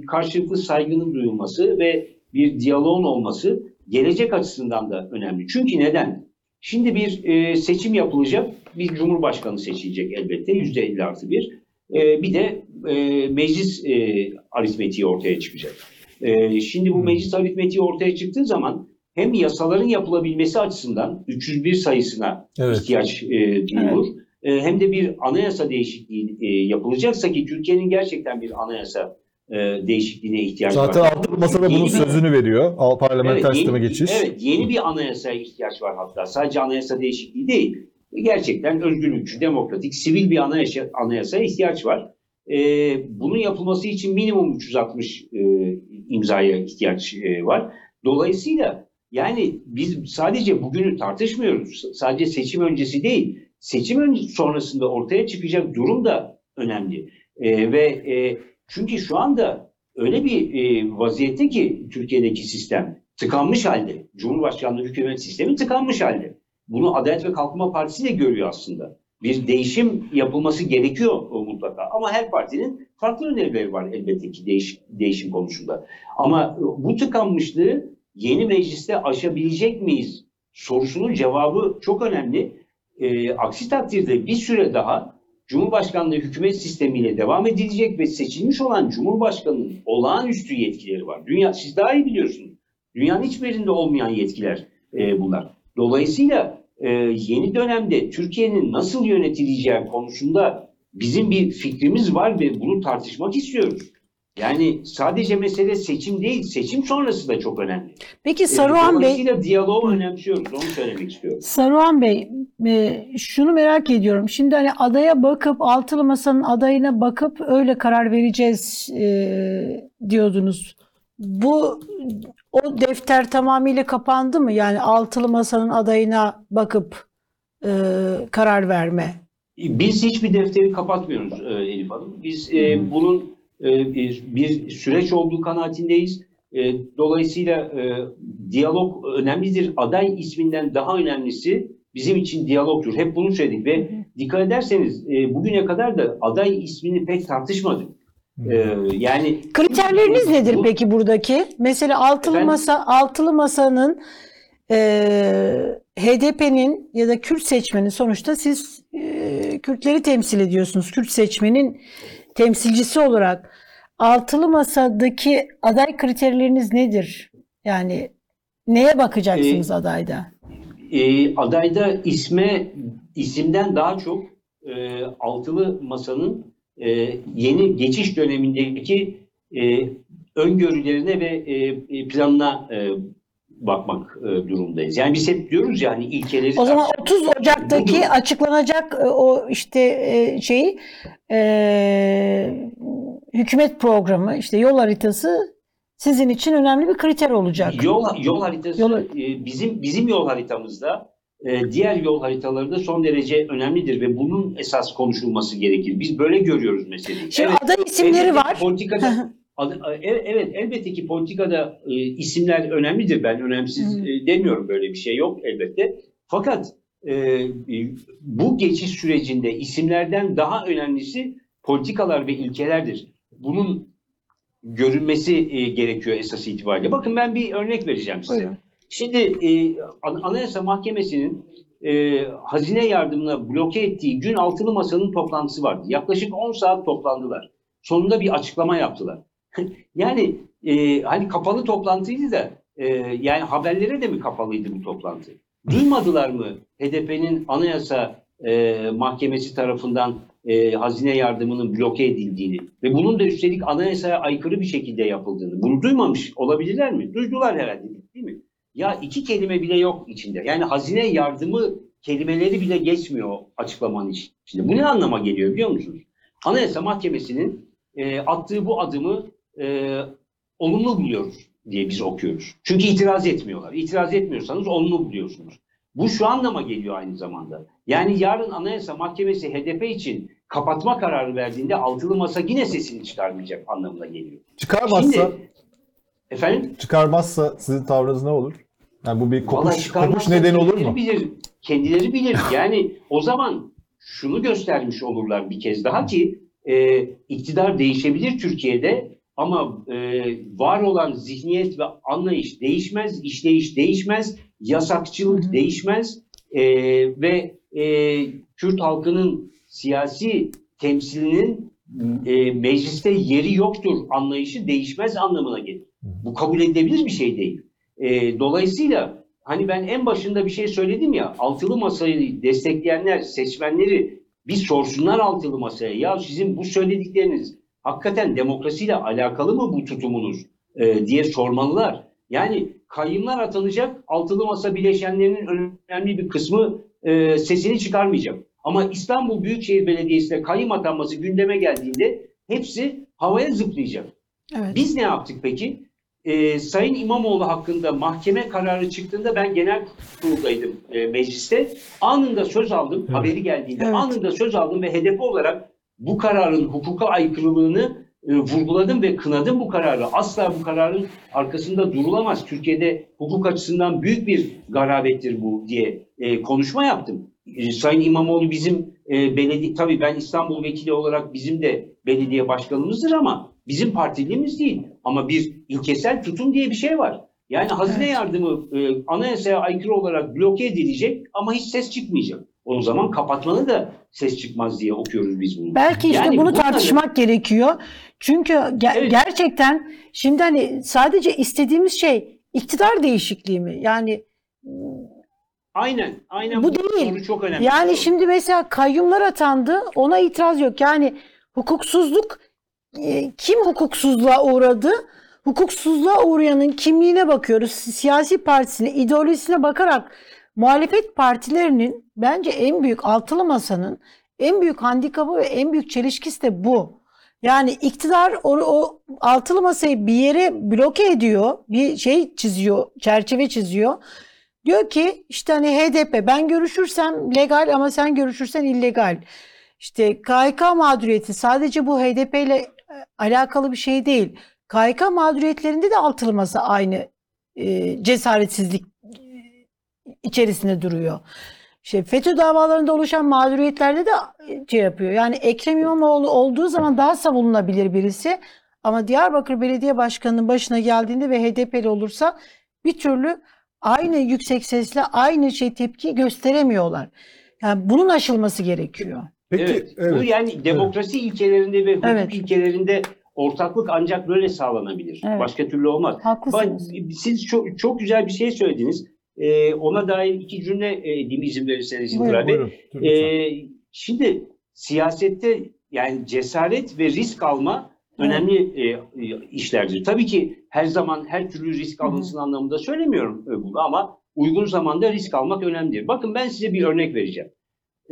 karşılıklı saygının duyulması ve bir diyaloğun olması gelecek açısından da önemli. Çünkü neden? Şimdi bir e, seçim yapılacak, bir cumhurbaşkanı seçilecek elbette yüzde elli artı bir. E, bir de e, meclis e, aritmetiği ortaya çıkacak. E, şimdi bu Hmm. meclis aritmetiği ortaya çıktığı zaman hem yasaların yapılabilmesi açısından 301 sayısına Evet. ihtiyaç e, duyulur. E, hem de bir anayasa değişikliği e, yapılacaksa ki Türkiye'nin gerçekten bir anayasa e, değişikliğine ihtiyacı Zaten var. altılı masada Yeni bunun bir- sözünü veriyor. Al parlamenter Evet, sisteme geçiş. Evet, yeni bir anayasaya ihtiyaç var hatta. Sadece anayasa değişikliği değil. Gerçekten özgürlükçü, demokratik, sivil bir anayasa, anayasaya ihtiyaç var. Ee, bunun yapılması için minimum 360 e, imzaya ihtiyaç e, var. Dolayısıyla yani biz sadece bugünü tartışmıyoruz. Sadece seçim öncesi değil, seçim ön- sonrasında ortaya çıkacak durum da önemli. Ee, ve e, çünkü şu anda öyle bir e, vaziyette ki Türkiye'deki sistem tıkanmış halde. Cumhurbaşkanlığı hükümet sistemi tıkanmış halde. Bunu Adalet ve Kalkınma Partisi de görüyor aslında. Bir değişim yapılması gerekiyor o mutlaka. Ama her partinin farklı önerileri var elbette ki değiş, değişim konusunda. Ama bu tıkanmışlığı yeni mecliste aşabilecek miyiz sorusunun cevabı çok önemli. Ee, aksi takdirde bir süre daha Cumhurbaşkanlığı hükümet sistemiyle devam edilecek ve seçilmiş olan Cumhurbaşkanı'nın olağanüstü yetkileri var. Dünya, siz daha iyi biliyorsunuz. Dünyanın hiçbirinde olmayan yetkiler e, bunlar. Dolayısıyla e, yeni dönemde Türkiye'nin nasıl yönetileceği konusunda bizim bir fikrimiz var ve bunu tartışmak istiyoruz. Yani sadece mesele seçim değil, seçim sonrası da çok önemli. Peki E, Saruhan Bey, Dolayısıyla diyaloğu önemsiyoruz, onu söylemek istiyorum. Saruhan Bey, e, şunu merak ediyorum. Şimdi hani adaya bakıp altılı masanın adayına bakıp öyle karar vereceğiz e, diyordunuz. Bu o defter tamamıyla kapandı mı? Yani altılı masanın adayına bakıp e, karar verme. Biz hiçbir defteri kapatmıyoruz e, Elif Hanım. Biz e, bunun e, bir, bir süreç olduğu kanaatindeyiz. E, dolayısıyla e, diyalog önemlidir. Aday isminden daha önemlisi bizim için diyalogtur. Hep bunu söyledik ve dikkat ederseniz e, bugüne kadar da aday ismini pek tartışmadık. E, yani Kriterleriniz nedir Bu- peki buradaki? Mesela altılı Efendim? masa altılı masanın e, HDP'nin ya da Kürt seçmenin sonuçta siz e, Kürtleri temsil ediyorsunuz. Kürt seçmenin temsilcisi olarak altılı masadaki aday kriterleriniz nedir? Yani neye bakacaksınız adayda? e, adayda isme isimden daha çok e, altılı masanın e, yeni geçiş dönemindeki e, öngörülerine ve e, e, planına e, bakmak e, durumdayız. Yani biz hep diyoruz ya hani ilkeleri O zaman tartışıyoruz. 30 Ocak'taki Bugün- açıklanacak e, o işte e, şeyi e, hükümet programı işte yol haritası sizin için önemli bir kriter olacak. Yol yol haritası Yol- e, bizim bizim yol haritamızda e, diğer yol haritaları da son derece önemlidir ve bunun esas konuşulması gerekir. Biz böyle görüyoruz meseleyi. Şimdi Evet, aday isimleri var. e- Evet, elbette ki politikada e, isimler önemlidir. Ben önemsiz e, demiyorum böyle bir şey yok elbette. Fakat e, e, bu geçiş sürecinde isimlerden daha önemlisi politikalar ve ilkelerdir. Bunun görünmesi e, gerekiyor esas itibariyle. Bakın ben bir örnek vereceğim size. Buyurun. Şimdi e, An- Anayasa Mahkemesi'nin e, hazine yardımına bloke ettiği gün altılı masanın toplantısı vardı. Yaklaşık 10 saat toplandılar. Sonunda bir açıklama yaptılar. yani e, hani kapalı toplantıydı da e, yani haberlere de mi kapalıydı bu toplantı? Duymadılar mı HDP'nin Anayasa e, Mahkemesi tarafından e, hazine yardımının bloke edildiğini ve bunun da üstelik anayasaya aykırı bir şekilde yapıldığını. Bunu duymamış olabilirler mi? Duydular herhalde değil mi? Ya iki kelime bile yok içinde. Yani hazine yardımı kelimeleri bile geçmiyor açıklamanın içinde. Bu ne anlama geliyor biliyor musunuz? Anayasa Mahkemesi'nin e, attığı bu adımı e, olumlu buluyoruz diye biz okuyoruz. Çünkü itiraz etmiyorlar. İtiraz etmiyorsanız olumlu buluyorsunuz. Bu şu anlama geliyor aynı zamanda. Yani yarın Anayasa Mahkemesi HDP için kapatma kararı verdiğinde altılı masa yine sesini çıkarmayacak anlamına geliyor. Çıkarmazsa, Şimdi efendim çıkarmazsa sizin tavrınız ne olur? Yani bu bir kopuş, kopuş nedeni olur mu? Bilir, kendileri bilir. Yani o zaman şunu göstermiş olurlar bir kez daha ki e, iktidar değişebilir Türkiye'de ama e, var olan zihniyet ve anlayış değişmez, işleyiş değişmez, yasakçılık Hı hı. değişmez e, ve e, Kürt halkının siyasi temsilinin e, mecliste yeri yoktur anlayışı değişmez anlamına gelir. Bu kabul edilebilir bir şey değil. E, dolayısıyla hani ben en başında bir şey söyledim ya altılı masayı destekleyenler seçmenleri bir sorsunlar altılı masaya. Ya sizin bu söyledikleriniz hakikaten demokrasiyle alakalı mı bu tutumunuz e, diye sormalılar. Yani kayyımlar atanacak altılı masa bileşenlerinin önemli bir kısmı e, sesini çıkarmayacak. Ama İstanbul Büyükşehir Belediyesi'ne kayyım atanması gündeme geldiğinde hepsi havaya zıplayacak. Evet. Biz ne yaptık peki? Ee, Sayın İmamoğlu hakkında mahkeme kararı çıktığında ben genel kuruldaydım e, mecliste. Anında söz aldım Evet. haberi geldiğinde. Evet. Anında söz aldım ve hedef olarak bu kararın hukuka aykırılığını e, vurguladım ve kınadım bu kararı. Asla bu kararın arkasında durulamaz. Türkiye'de hukuk açısından büyük bir garabettir bu diye e, konuşma yaptım. E, Sayın İmamoğlu bizim e, belediye, tabii ben İstanbul vekili olarak bizim de belediye başkanımızdır ama bizim partiliğimiz değil. Ama bir ilkesel tutum diye bir şey var. Yani hazine yardımı e, anayasaya aykırı olarak bloke edilecek ama hiç ses çıkmayacak. O zaman kapatmanı da ses çıkmaz diye okuyoruz biz bunu. Belki işte Yani bunu tartışmak gerekiyor. Çünkü ge- Evet. gerçekten şimdi hani sadece istediğimiz şey iktidar değişikliği mi? Yani Aynen, aynen Bu değil. soru çok önemli. yani şimdi mesela kayyumlar atandı ona itiraz yok. Yani hukuksuzluk e, kim hukuksuzluğa uğradı? Hukuksuzluğa uğrayanın kimliğine bakıyoruz. Siyasi partisine, ideolojisine bakarak muhalefet partilerinin bence en büyük altılı masanın en büyük handikapı ve en büyük çelişkisi de bu. Yani iktidar o, o altılı masayı bir yere bloke ediyor, bir şey çiziyor, çerçeve çiziyor. Diyor ki işte hani HDP ben görüşürsem legal ama sen görüşürsen illegal. İşte KHK mağduriyeti sadece bu HDP ile e, alakalı bir şey değil. KHK mağduriyetlerinde de altılı masa aynı e, cesaretsizlik içerisinde duruyor. İşte FETÖ davalarında oluşan mağduriyetlerde de e, şey yapıyor. Yani Ekrem İmamoğlu olduğu zaman daha savunulabilir birisi. Ama Diyarbakır Belediye Başkanı'nın başına geldiğinde ve HDP'li olursa bir türlü aynı yüksek sesle aynı şey tepki gösteremiyorlar. Yani bunun aşılması gerekiyor. Peki, evet. evet. Bu yani demokrasi ilkelerinde ve hukuk Evet. ilkelerinde ortaklık ancak böyle sağlanabilir. Evet. Başka türlü olmaz. Haklısınız. Bak, siz çok çok güzel bir şey söylediniz. Ee, ona dair iki cümle e, edeyim izin verirseniz Yıldıray Bey. Buyurun. Ee, şimdi siyasette yani cesaret ve risk alma önemli e, e, işlerdir. Tabii ki her zaman her türlü risk alınsın anlamında söylemiyorum e, bunu ama uygun zamanda risk almak önemlidir. Bakın ben size bir örnek vereceğim.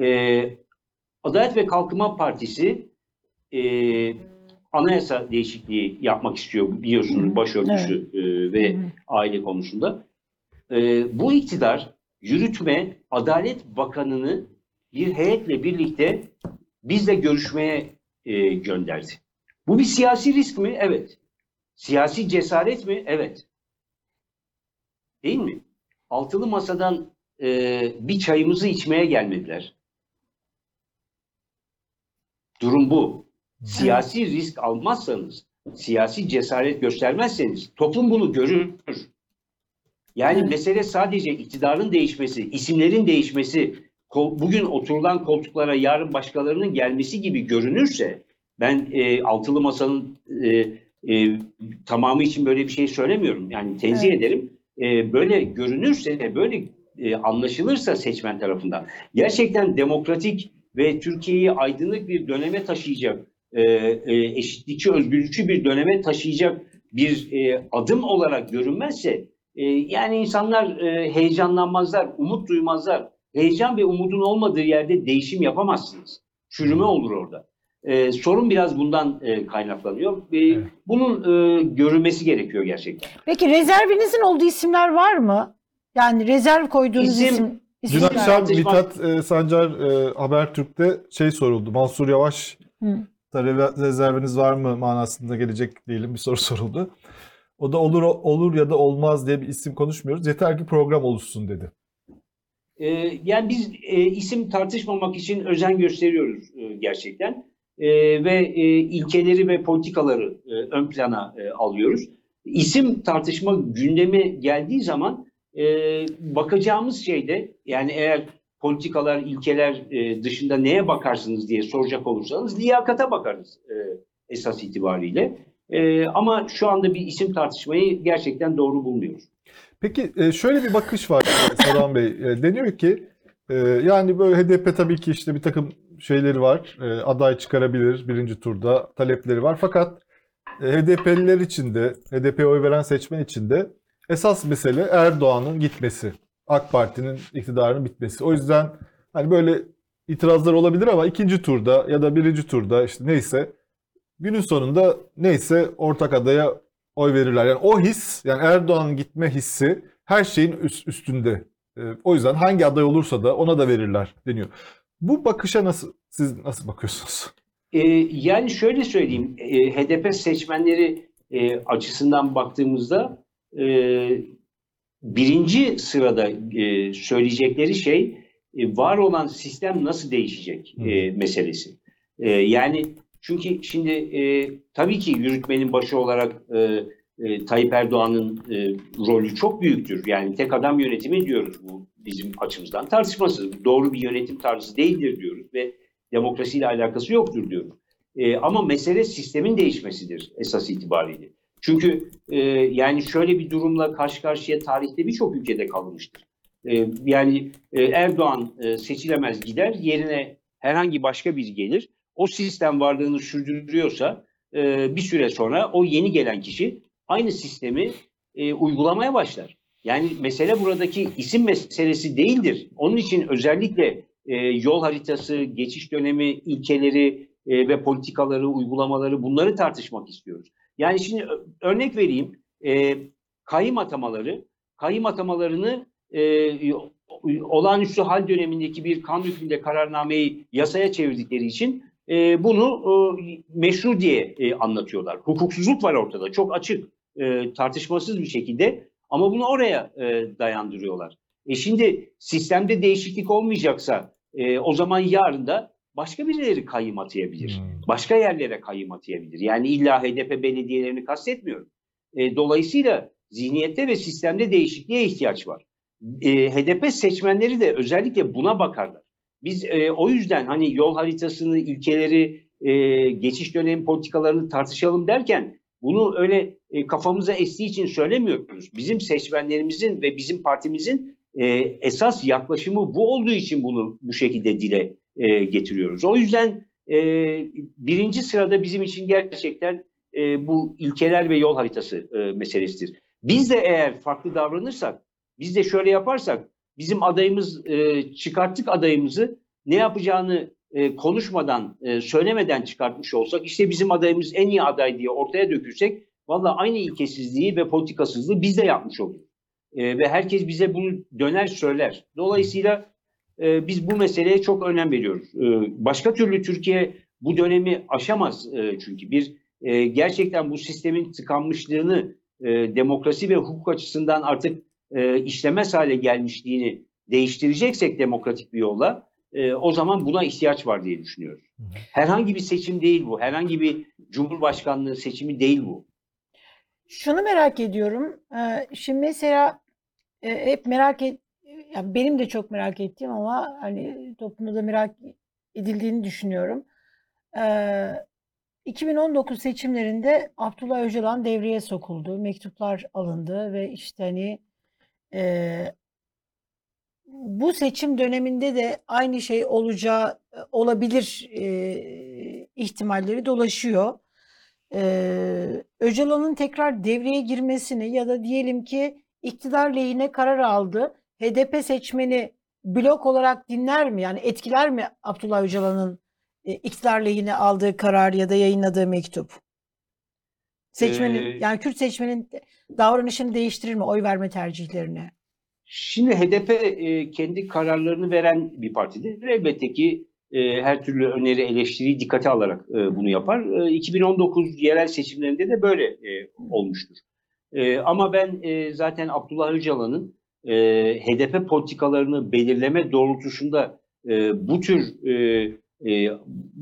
Ee, Adalet ve Kalkınma Partisi e, anayasa değişikliği yapmak istiyor biliyorsunuz başörtüsü e, ve aile konusunda. E, bu iktidar yürütme Adalet Bakanı'nı bir heyetle birlikte bizle görüşmeye e, gönderdi. Bu bir siyasi risk mi? Evet. Siyasi cesaret mi? Evet. Değil mi? Altılı masadan e, bir çayımızı içmeye gelmediler. Durum bu. Siyasi risk almazsanız, siyasi cesaret göstermezseniz toplum bunu görür. Yani Evet. mesele sadece iktidarın değişmesi, isimlerin değişmesi, bugün oturulan koltuklara yarın başkalarının gelmesi gibi görünürse ben e, altılı masanın e, e, tamamı için böyle bir şey söylemiyorum. Yani tenzih Evet. ederim. E, böyle görünürse, böyle e, anlaşılırsa seçmen tarafından gerçekten demokratik ve Türkiye'yi aydınlık bir döneme taşıyacak, e, e, eşitlikçi, özgürlükçü bir döneme taşıyacak bir e, adım olarak görünmezse e, yani insanlar e, heyecanlanmazlar, umut duymazlar. Heyecan ve umudun olmadığı yerde değişim yapamazsınız. Çürüme olur orada. E, sorun biraz bundan e, kaynaklanıyor. E, Evet. Bunun e, görülmesi gerekiyor gerçekten. Peki rezervinizin olduğu isimler var mı? Yani rezerv koyduğunuz İsim- isim. Dün isimler. akşam Mithat e, Sancar e, Habertürk'te şey soruldu. Mansur Yavaş Hı. rezerviniz var mı manasında gelecek diyelim bir soru soruldu. O da olur olur ya da olmaz diye bir isim konuşmuyoruz. Yeter ki program oluşsun dedi. E, yani biz e, isim tartışmamak için özen gösteriyoruz e, gerçekten. E, ve e, ilkeleri ve politikaları e, ön plana e, alıyoruz. İsim tartışma gündeme geldiği zaman e, bakacağımız şey de yani eğer politikalar, ilkeler e, dışında neye bakarsınız diye soracak olursanız liyakata bakarız e, esas itibariyle. E, ama şu anda bir isim tartışmayı gerçekten doğru bulmuyoruz. Peki e, şöyle bir bakış var Sadan Bey. E, Deniyor ki e, yani böyle HDP tabii ki işte bir takım şeyleri var. Aday çıkarabilir birinci turda talepleri var. Fakat HDP'liler için de HDP'ye oy veren seçmen için de esas mesele Erdoğan'ın gitmesi. AK Parti'nin iktidarının bitmesi. O yüzden hani böyle itirazlar olabilir ama ikinci turda ya da birinci turda işte neyse günün sonunda neyse ortak adaya oy verirler. Yani o his, yani Erdoğan'ın gitme hissi her şeyin üst, üstünde. Ee, o yüzden hangi aday olursa da ona da verirler deniyor. Bu bakışa nasıl siz nasıl bakıyorsunuz? Ee, yani şöyle söyleyeyim, e, HDP seçmenleri e, açısından baktığımızda e, birinci sırada e, söyleyecekleri şey e, var olan sistem nasıl değişecek e, meselesi. E, yani çünkü şimdi e, tabii ki yürütmenin başı olarak e, e, Tayyip Erdoğan'ın e, rolü çok büyüktür. Yani tek adam yönetimi diyoruz bu bizim açımızdan tartışmasız. Doğru bir yönetim tarzı değildir diyoruz ve demokrasiyle alakası yoktur diyoruz. E, ama mesele sistemin değişmesidir esas itibariyle. Çünkü e, yani şöyle bir durumla karşı karşıya tarihte birçok ülkede kalınmıştır. E, yani e, Erdoğan e, seçilemez gider, yerine herhangi başka biri gelir. O sistem varlığını sürdürüyorsa e, bir süre sonra o yeni gelen kişi aynı sistemi e, uygulamaya başlar. Yani mesele buradaki isim meselesi değildir. Onun için özellikle e, yol haritası, geçiş dönemi ilkeleri e, ve politikaları, uygulamaları bunları tartışmak istiyoruz. Yani şimdi örnek vereyim. E, kayyım atamaları, kayyım atamalarını e, olağanüstü hal dönemindeki bir kanun hükmünde kararnameyi yasaya çevirdikleri için e, bunu e, meşru diye e, anlatıyorlar. Hukuksuzluk var ortada, çok açık, e, tartışmasız bir şekilde ama bunu oraya e, dayandırıyorlar. E şimdi sistemde değişiklik olmayacaksa e, o zaman yarın da başka birileri kayyım atayabilir. Hmm. Başka yerlere kayyım atayabilir. Yani illa HDP belediyelerini kastetmiyorum. E, dolayısıyla zihniyette ve sistemde değişikliğe ihtiyaç var. E, HDP seçmenleri de özellikle buna bakarlar. Biz e, o yüzden hani yol haritasını, ilkeleri, e, geçiş dönemi politikalarını tartışalım derken bunu öyle e, kafamıza estiği için söylemiyoruz. Bizim seçmenlerimizin ve bizim partimizin e, esas yaklaşımı bu olduğu için bunu bu şekilde dile e, getiriyoruz. O yüzden e, birinci sırada bizim için gerçekten e, bu ilkeler ve yol haritası e, meselesidir. Biz de eğer farklı davranırsak, biz de şöyle yaparsak, bizim adayımız e, çıkarttık adayımızı ne yapacağını e, konuşmadan, e, söylemeden çıkartmış olsak, işte bizim adayımız en iyi aday diye ortaya dökülsek, valla aynı ilkesizliği ve politikasızlığı biz de yapmış oluruz. E, ve herkes bize bunu döner söyler. Dolayısıyla e, biz bu meseleye çok önem veriyoruz. E, başka türlü Türkiye bu dönemi aşamaz e, çünkü bir e, gerçekten bu sistemin tıkanmışlığını e, demokrasi ve hukuk açısından artık e, işlemez hale gelmişliğini değiştireceksek demokratik bir yolla e, o zaman buna ihtiyaç var diye düşünüyoruz. Herhangi bir seçim değil bu. Herhangi bir cumhurbaşkanlığı seçimi değil bu. Şunu merak ediyorum. Ee, Şimdi mesela e, hep merak et, yani benim de çok merak ettiğim ama hani toplumda da merak edildiğini düşünüyorum. Ee, 2019 seçimlerinde Abdullah Öcalan devreye sokuldu. Mektuplar alındı ve işte hani e, bu seçim döneminde de aynı şey olacağı olabilir e, ihtimalleri dolaşıyor. Ee, Öcalan'ın tekrar devreye girmesini ya da diyelim ki iktidar lehine karar aldı. HDP seçmeni blok olarak dinler mi? Yani etkiler mi Abdullah Öcalan'ın e, iktidar lehine aldığı karar ya da yayınladığı mektup? Seçmenin Ee, yani Kürt seçmenin davranışını değiştirir mi oy verme tercihlerini? Şimdi HDP e, kendi kararlarını veren bir partidir. Elbette ki e, her türlü öneri, eleştiriyi dikkate alarak e, bunu yapar. E, 2019 yerel seçimlerinde de böyle e, olmuştur. E, ama ben e, zaten Abdullah Öcalan'ın e, HDP politikalarını belirleme doğrultusunda e, bu tür e, e,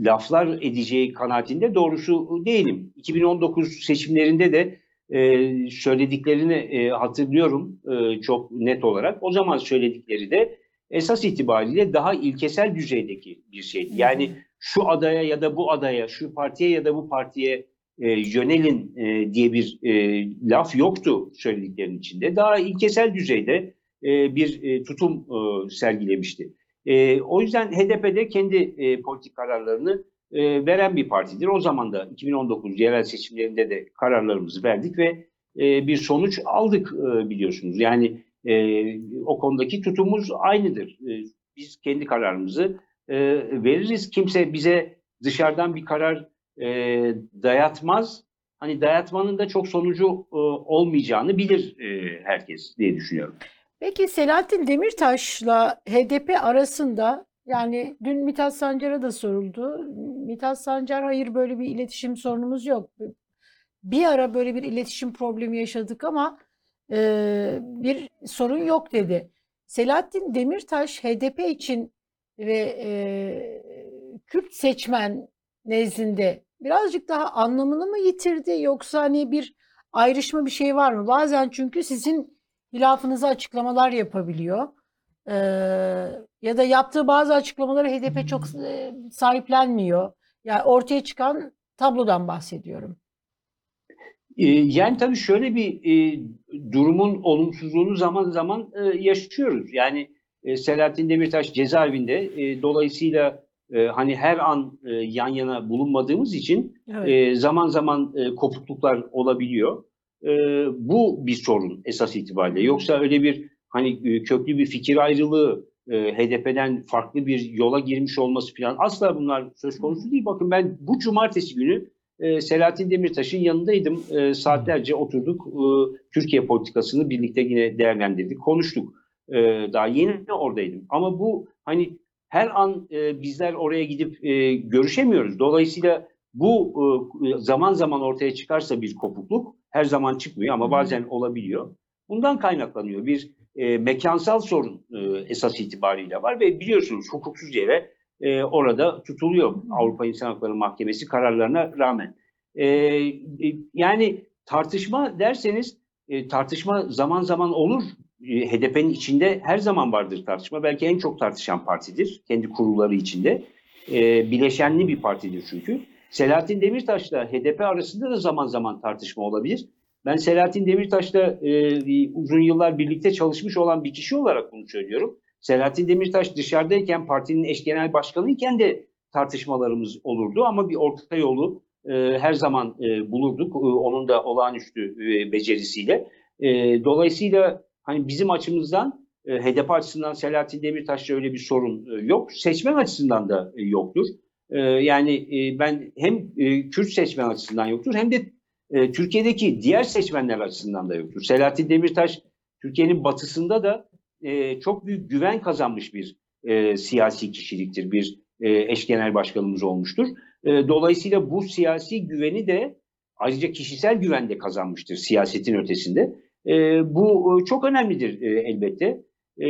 laflar edeceği kanaatinde doğrusu değilim. 2019 seçimlerinde de e, söylediklerini e, hatırlıyorum e, çok net olarak. O zaman söyledikleri de esas itibariyle daha ilkesel düzeydeki bir şeydi. Yani şu adaya ya da bu adaya, şu partiye ya da bu partiye e, yönelin e, diye bir e, laf yoktu söylediklerinin içinde. Daha ilkesel düzeyde e, bir e, tutum e, sergilemişti. E, o yüzden HDP'de kendi e, politik kararlarını e, veren bir partidir. O zaman da 2019 yerel seçimlerinde de kararlarımızı verdik ve e, bir sonuç aldık e, biliyorsunuz. Yani e, o konudaki tutumumuz aynıdır. E, biz kendi kararımızı e, veririz. Kimse bize dışarıdan bir karar e, dayatmaz. Hani dayatmanın da çok sonucu e, olmayacağını bilir e, herkes diye düşünüyorum. Peki Selahattin Demirtaş'la HDP arasında yani dün Mithat Sancar'a da soruldu. Mithat Sancar hayır böyle bir iletişim sorunumuz yok. Bir ara böyle bir iletişim problemi yaşadık ama e, bir sorun yok dedi. Selahattin Demirtaş HDP için ve e, Kürt seçmen nezdinde birazcık daha anlamını mı yitirdi yoksa hani bir ayrışma bir şey var mı? Bazen çünkü sizin hilafınıza açıklamalar yapabiliyor. Ee, ya da yaptığı bazı açıklamaları HDP çok e, sahiplenmiyor. Yani ortaya çıkan tablodan bahsediyorum. E, yani tabii şöyle bir e, durumun olumsuzluğunu zaman zaman e, yaşıyoruz. Yani e, Selahattin Demirtaş cezaevinde e, dolayısıyla e, hani her an e, yan yana bulunmadığımız için Evet. e, zaman zaman e, kopukluklar olabiliyor. E, bu bir sorun esas itibariyle. Yoksa öyle bir hani e, köklü bir fikir ayrılığı e, HDP'den farklı bir yola girmiş olması falan asla bunlar söz konusu değil. Bakın ben bu cumartesi günü e, Selahattin Demirtaş'ın yanındaydım. E, saatlerce oturduk. E, Türkiye politikasını birlikte yine değerlendirdik, konuştuk. E, daha yeni oradaydım. Ama bu hani her an e, bizler oraya gidip e, görüşemiyoruz. Dolayısıyla bu e, zaman zaman ortaya çıkarsa bir kopukluk her zaman çıkmıyor ama bazen olabiliyor. Bundan kaynaklanıyor. Bir e, mekansal sorun e, esas itibariyle var ve biliyorsunuz hukuksuz yere e, orada tutuluyor Avrupa İnsan Hakları Mahkemesi kararlarına rağmen. E, e, yani tartışma derseniz e, tartışma zaman zaman olur. E, HDP'nin içinde her zaman vardır tartışma. Belki en çok tartışan partidir kendi kurulları içinde. E, bileşenli bir partidir çünkü. Selahattin Demirtaş'la HDP arasında da zaman zaman tartışma olabilir. Ben Selahattin Demirtaş'la e, uzun yıllar birlikte çalışmış olan bir kişi olarak bunu söylüyorum. Selahattin Demirtaş dışarıdayken partinin eş genel başkanı iken de tartışmalarımız olurdu ama bir orta yolu e, her zaman e, bulurduk. E, onun da olağanüstü e, becerisiyle. E, dolayısıyla hani bizim açımızdan e, HDP açısından Selahattin Demirtaş'la öyle bir sorun e, yok. Seçmen açısından da e, yoktur. E, yani e, ben hem e, Kürt seçmen açısından yoktur hem de e, Türkiye'deki diğer seçmenler açısından da yoktur. Selahattin Demirtaş Türkiye'nin batısında da çok büyük güven kazanmış bir siyasi kişiliktir. Bir eş genel başkanımız olmuştur. Dolayısıyla bu siyasi güveni de ayrıca kişisel güven de kazanmıştır siyasetin ötesinde. Bu çok önemlidir elbette. E,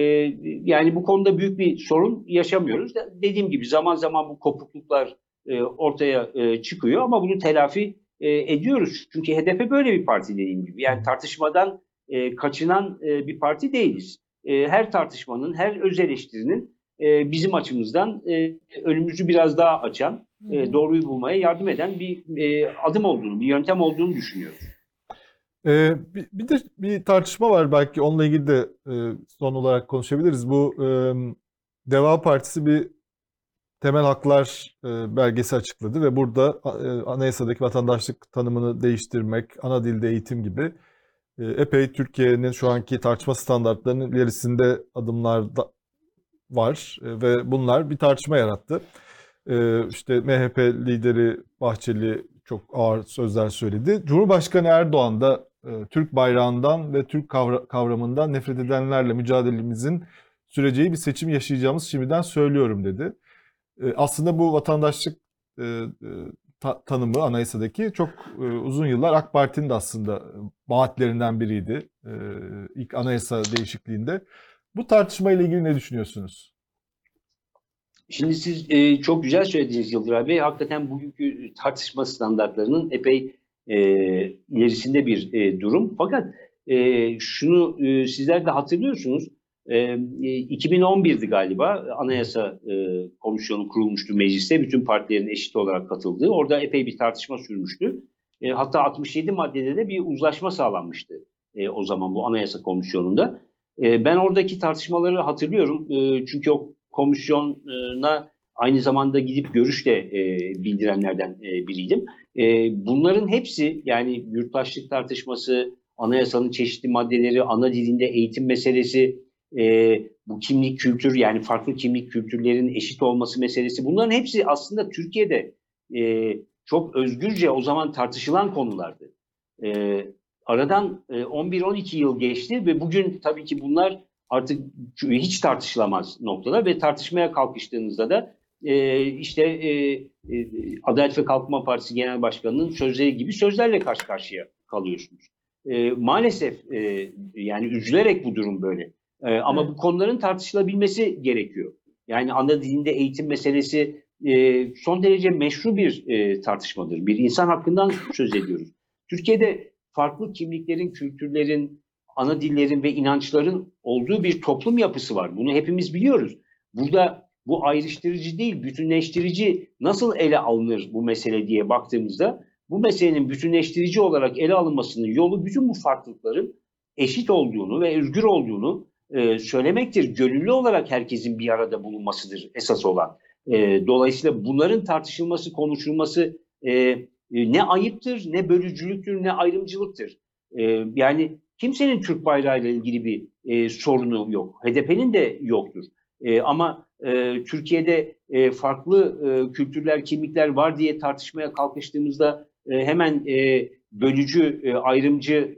yani bu konuda büyük bir sorun yaşamıyoruz. De- Dediğim gibi zaman zaman bu kopukluklar e, ortaya e, çıkıyor ama bunu telafi e, ediyoruz. Çünkü HDP böyle bir parti dediğim gibi. Yani tartışmadan e, kaçınan e, bir parti değiliz. E, her tartışmanın, her öz eleştirinin e, bizim açımızdan e, önümüzü biraz daha açan, e, doğruyu bulmaya yardım eden bir e, adım olduğunu, bir yöntem olduğunu düşünüyoruz. Ee, bir, bir de bir tartışma var belki onunla ilgili de e, son olarak konuşabiliriz. Bu e, Deva Partisi bir temel haklar e, belgesi açıkladı ve burada e, anayasadaki vatandaşlık tanımını değiştirmek, ana dilde eğitim gibi e, epey Türkiye'nin şu anki tartışma standartlarının ilerisinde adımlar da var E, ve bunlar bir tartışma yarattı. E, işte MHP lideri Bahçeli çok ağır sözler söyledi. Cumhurbaşkanı Erdoğan da Türk bayrağından ve Türk kavra- kavramından nefret edenlerle mücadelemizin süreceği bir seçim yaşayacağımız şimdiden söylüyorum dedi. E, aslında bu vatandaşlık e, e, ta- tanımı anayasadaki çok e, uzun yıllar AK Parti'nin de aslında vaatlerinden biriydi. E, ilk anayasa değişikliğinde. Bu tartışma ile ilgili ne düşünüyorsunuz? Şimdi siz e, çok güzel söylediniz Yıldıray Bey. Hakikaten bugünkü tartışma standartlarının epey e, ilerisinde bir e, durum. Fakat e, şunu e, sizler de hatırlıyorsunuz. E, e, 2011'di galiba Anayasa e, Komisyonu kurulmuştu mecliste. Bütün partilerin eşit olarak katıldığı. Orada epey bir tartışma sürmüştü. E, hatta 67 maddede de bir uzlaşma sağlanmıştı e, o zaman bu Anayasa Komisyonu'nda. E, ben oradaki tartışmaları hatırlıyorum. E, çünkü o komisyona aynı zamanda gidip görüş de e, bildirenlerden e, biriydim. E, bunların hepsi yani yurttaşlık tartışması, anayasanın çeşitli maddeleri, ana dilinde eğitim meselesi, e, bu kimlik kültür yani farklı kimlik kültürlerin eşit olması meselesi bunların hepsi aslında Türkiye'de e, çok özgürce o zaman tartışılan konulardı. E, aradan e, 11-12 yıl geçti ve bugün tabii ki bunlar artık hiç tartışılamaz noktada ve tartışmaya kalkıştığınızda da e, işte e, e, Adalet ve Kalkınma Partisi Genel Başkanı'nın sözleri gibi sözlerle karşı karşıya kalıyorsunuz. E, maalesef e, yani üzülerek bu durum böyle. E, ama Evet. bu konuların tartışılabilmesi gerekiyor. Yani ana dilinde eğitim meselesi e, son derece meşru bir e, tartışmadır. Bir insan hakkından söz ediyoruz. Türkiye'de farklı kimliklerin, kültürlerin, ana dillerin ve inançların olduğu bir toplum yapısı var. Bunu hepimiz biliyoruz. Burada bu ayrıştırıcı değil, bütünleştirici nasıl ele alınır bu mesele diye baktığımızda bu meselenin bütünleştirici olarak ele alınmasının yolu bütün bu farklılıkların eşit olduğunu ve özgür olduğunu e, söylemektir. Gönüllü olarak herkesin bir arada bulunmasıdır esas olan. E, dolayısıyla bunların tartışılması, konuşulması e, e, ne ayıptır, ne bölücülüktür, ne ayrımcılıktır. E, yani kimsenin Türk bayrağı ile ilgili bir e, sorunu yok. HDP'nin de yoktur. E, ama e, Türkiye'de e, farklı e, kültürler, kimlikler var diye tartışmaya kalkıştığımızda hemen e, bölücü, ayrımcı,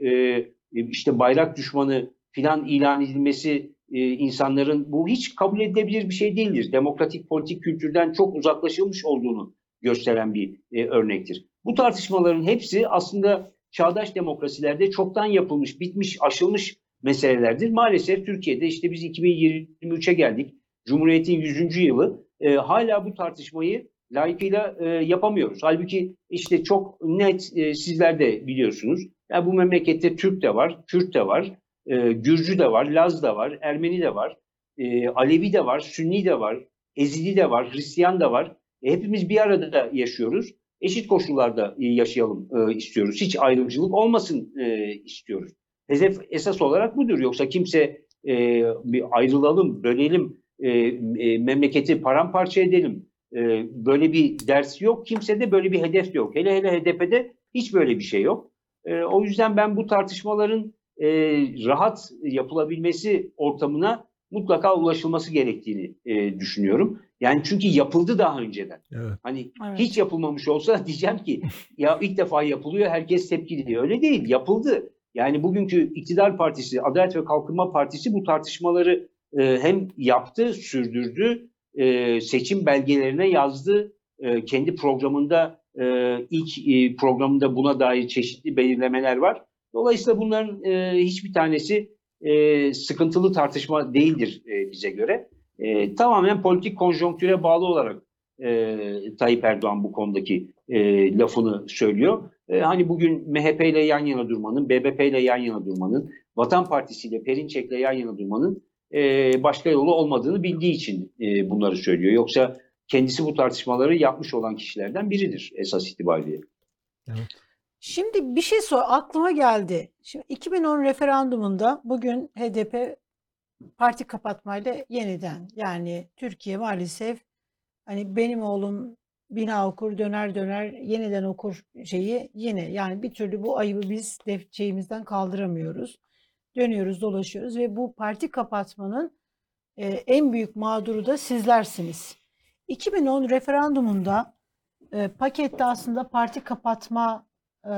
işte bayrak düşmanı filan ilan edilmesi insanların bu hiç kabul edilebilir bir şey değildir. Demokratik politik kültürden çok uzaklaşılmış olduğunu gösteren bir örnektir. Bu tartışmaların hepsi aslında çağdaş demokrasilerde çoktan yapılmış, bitmiş, aşılmış meselelerdir. Maalesef Türkiye'de işte biz 2023'e geldik. Cumhuriyet'in 100. yılı e, hala bu tartışmayı layıkıyla e, yapamıyoruz. Halbuki işte çok net e, sizler de biliyorsunuz. Ya bu memlekette Türk de var, Kürt de var, e, Gürcü de var, Laz da var, Ermeni de var, e, Alevi de var, Sünni de var, Ezidi de var, Hristiyan da var. E, hepimiz bir arada yaşıyoruz. Eşit koşullarda e, yaşayalım e, istiyoruz. Hiç ayrımcılık olmasın e, istiyoruz. Hedef esas olarak budur. Yoksa kimse e, bir ayrılalım, bölelim, e, e, memleketi paramparça edelim. E, böyle bir ders yok. Kimsede böyle bir hedef yok. Hele hele HDP'de hiç böyle bir şey yok. E, o yüzden ben bu tartışmaların e, rahat yapılabilmesi ortamına mutlaka ulaşılması gerektiğini e, düşünüyorum. Yani çünkü yapıldı daha önceden. Evet. Hani Evet. hiç yapılmamış olsa diyeceğim ki ya ilk defa yapılıyor herkes tepkili diyor. Öyle değil yapıldı. Yani bugünkü iktidar partisi, Adalet ve Kalkınma Partisi bu tartışmaları e, hem yaptı, sürdürdü, e, seçim belgelerine yazdı, e, kendi programında ilk programında buna dair çeşitli belirlemeler var. Dolayısıyla bunların hiçbir tanesi sıkıntılı tartışma değildir bize göre. Tamamen politik konjonktüre bağlı olarak e, Tayyip Erdoğan bu konudaki lafını söylüyor. Hani bugün MHP ile yan yana durmanın, BBP ile yan yana durmanın, Vatan Partisi ile Perinçek'le yan yana durmanın e, başka yolu olmadığını bildiği için e, bunları söylüyor. Yoksa kendisi bu tartışmaları yapmış olan kişilerden biridir esas itibariyle. Şimdi bir şey sor aklıma geldi. Şimdi 2010 referandumunda bugün HDP parti kapatmayla yeniden yani Türkiye maalesef hani benim oğlum bina okur döner döner yeniden okur şeyi yine yani bir türlü bu ayıbı biz şeyimizden kaldıramıyoruz. Dönüyoruz dolaşıyoruz ve bu parti kapatmanın e, en büyük mağduru da sizlersiniz. 2010 referandumunda e, pakette aslında parti kapatma e,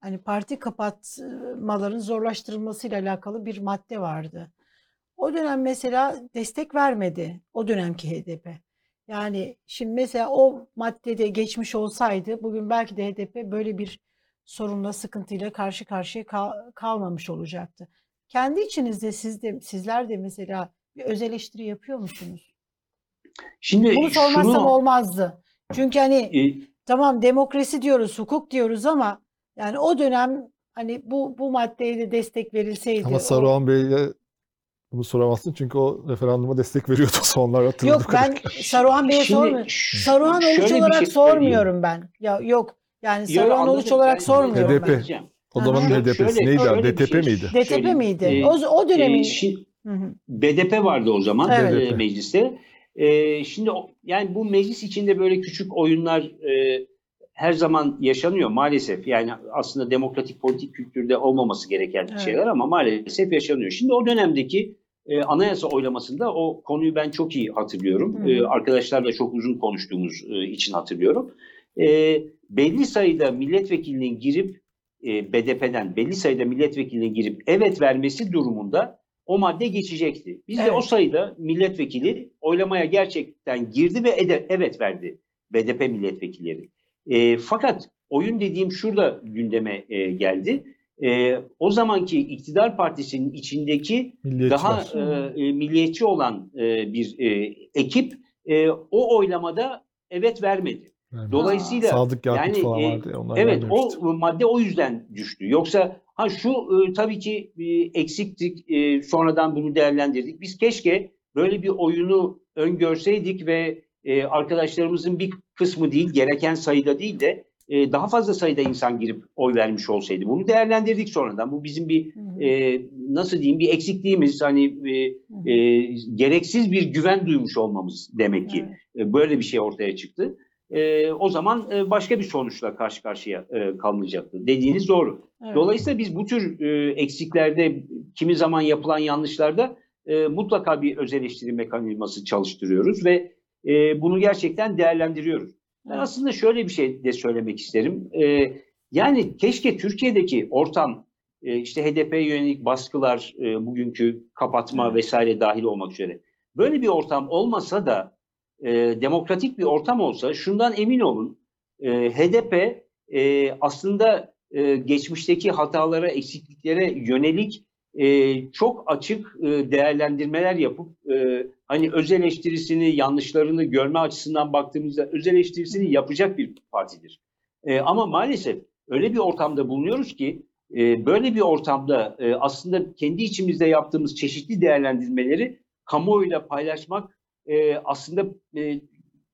hani parti kapatmaların zorlaştırılmasıyla alakalı bir madde vardı. O dönem mesela destek vermedi o dönemki HDP. Yani şimdi mesela o maddede geçmiş olsaydı bugün belki de HDP böyle bir sorunla sıkıntıyla karşı karşıya kal- kalmamış olacaktı. Kendi içinizde siz de sizler de mesela bir öz eleştiri yapıyor musunuz? Şimdi Bunu sormazsam şunu olmazdı. Çünkü hani e, tamam demokrasi diyoruz, hukuk diyoruz ama yani o dönem hani bu bu maddeye de destek verilseydi. Ama o- Saruhan Bey'e bunu soramazsın çünkü o referanduma destek veriyordu sonlar hatırladığı Yok ben. Saruhan Bey'e sormuyorum. Saruhan Oluç bir olarak şey sormuyorum ben. Ya yok. Yani Yo, Saruhan. Oluç olarak Ben- sormuyorum HDP. ben. O zamanın Şöyle- HDP'si neydi şöyle bir DTP şey miydi? DTP söyleyeyim. miydi? Ee, o, o dönemin e, şi- Hı hı. BDP vardı o zaman Evet. e, mecliste. E, şimdi o- yani bu meclis içinde böyle küçük oyunlar e, her zaman yaşanıyor maalesef. Yani aslında demokratik politik kültürde olmaması gereken Evet. şeyler ama maalesef yaşanıyor. Şimdi o dönemdeki e, anayasa oylamasında o konuyu ben çok iyi hatırlıyorum. Hı hı. E, arkadaşlarla çok uzun konuştuğumuz e, için hatırlıyorum. E, belli sayıda milletvekilinin girip e, BDP'den belli sayıda milletvekilinin girip evet vermesi durumunda o madde geçecekti. Biz de Evet. o sayıda milletvekili oylamaya gerçekten girdi ve ede- evet verdi BDP milletvekilleri. E, fakat oyun dediğim şurada gündeme e, geldi. E, o zamanki iktidar partisinin içindeki daha Milliyetçiler. e, e, milliyetçi olan e, bir e, ekip e, o oylamada evet vermedi. Yani Dolayısıyla Sadık Yakut yani, falan e, vardı ya onlar Evet o madde o yüzden düştü. Yoksa ha şu e, tabii ki e, eksiktik e, sonradan bunu değerlendirdik. Biz keşke böyle bir oyunu öngörseydik ve e, arkadaşlarımızın bir kısmı değil gereken sayıda değil de e, daha fazla sayıda insan girip oy vermiş olsaydı. Bunu değerlendirdik sonradan. Bu bizim bir Hı hı. e, nasıl diyeyim bir eksikliğimiz hani e, Hı hı. e, gereksiz bir güven duymuş olmamız demek ki. Evet. E, böyle bir şey ortaya çıktı. E, o zaman e, başka bir sonuçla karşı karşıya e, kalınacaktı. Dediğiniz doğru. Evet. Dolayısıyla biz bu tür e, eksiklerde, kimi zaman yapılan yanlışlarda e, mutlaka bir öz eleştiri mekanizması çalıştırıyoruz ve e, bunu gerçekten değerlendiriyoruz. Ben Evet. aslında şöyle bir şey de söylemek isterim. E, yani keşke Türkiye'deki ortam, e, işte HDP'ye yönelik baskılar, e, bugünkü kapatma Evet. vesaire dahil olmak üzere. Böyle bir ortam olmasa da e, demokratik bir ortam olsa şundan emin olun e, HDP e, aslında e, geçmişteki hatalara, eksikliklere yönelik e, çok açık e, değerlendirmeler yapıp e, hani öz eleştirisini, yanlışlarını görme açısından baktığımızda öz eleştirisini yapacak bir partidir. E, ama maalesef öyle bir ortamda bulunuyoruz ki e, böyle bir ortamda e, aslında kendi içimizde yaptığımız çeşitli değerlendirmeleri kamuoyuyla paylaşmak e, aslında e,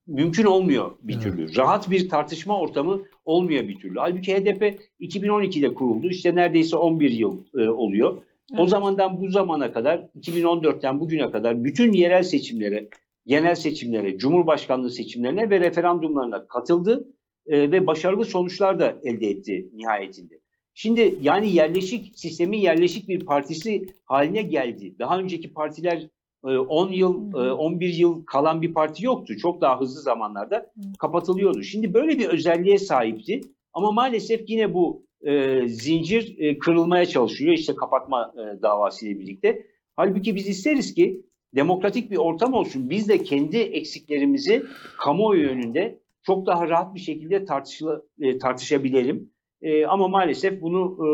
mümkün olmuyor bir Evet. türlü. Rahat bir tartışma ortamı olmuyor bir türlü. Halbuki HDP 2012'de kuruldu. İşte neredeyse 11 yıl e, oluyor. O Evet. zamandan bu zamana kadar 2014'ten bugüne kadar bütün yerel seçimlere, genel seçimlere, cumhurbaşkanlığı seçimlerine ve referandumlarına katıldı e, ve başarılı sonuçlar da elde etti nihayetinde. Şimdi yani yerleşik sistemin yerleşik bir partisi haline geldi. Daha önceki partiler 10 yıl, Hı hı. e, 11 yıl kalan bir parti yoktu. Çok daha hızlı zamanlarda kapatılıyordu. Şimdi böyle bir özelliğe sahipti ama maalesef yine bu e, zincir e, kırılmaya çalışıyor işte kapatma e, davasıyla birlikte. Halbuki biz isteriz ki demokratik bir ortam olsun. Biz de kendi eksiklerimizi kamuoyu önünde çok daha rahat bir şekilde tartışıla, e, tartışabilelim. E, ama maalesef bunu e,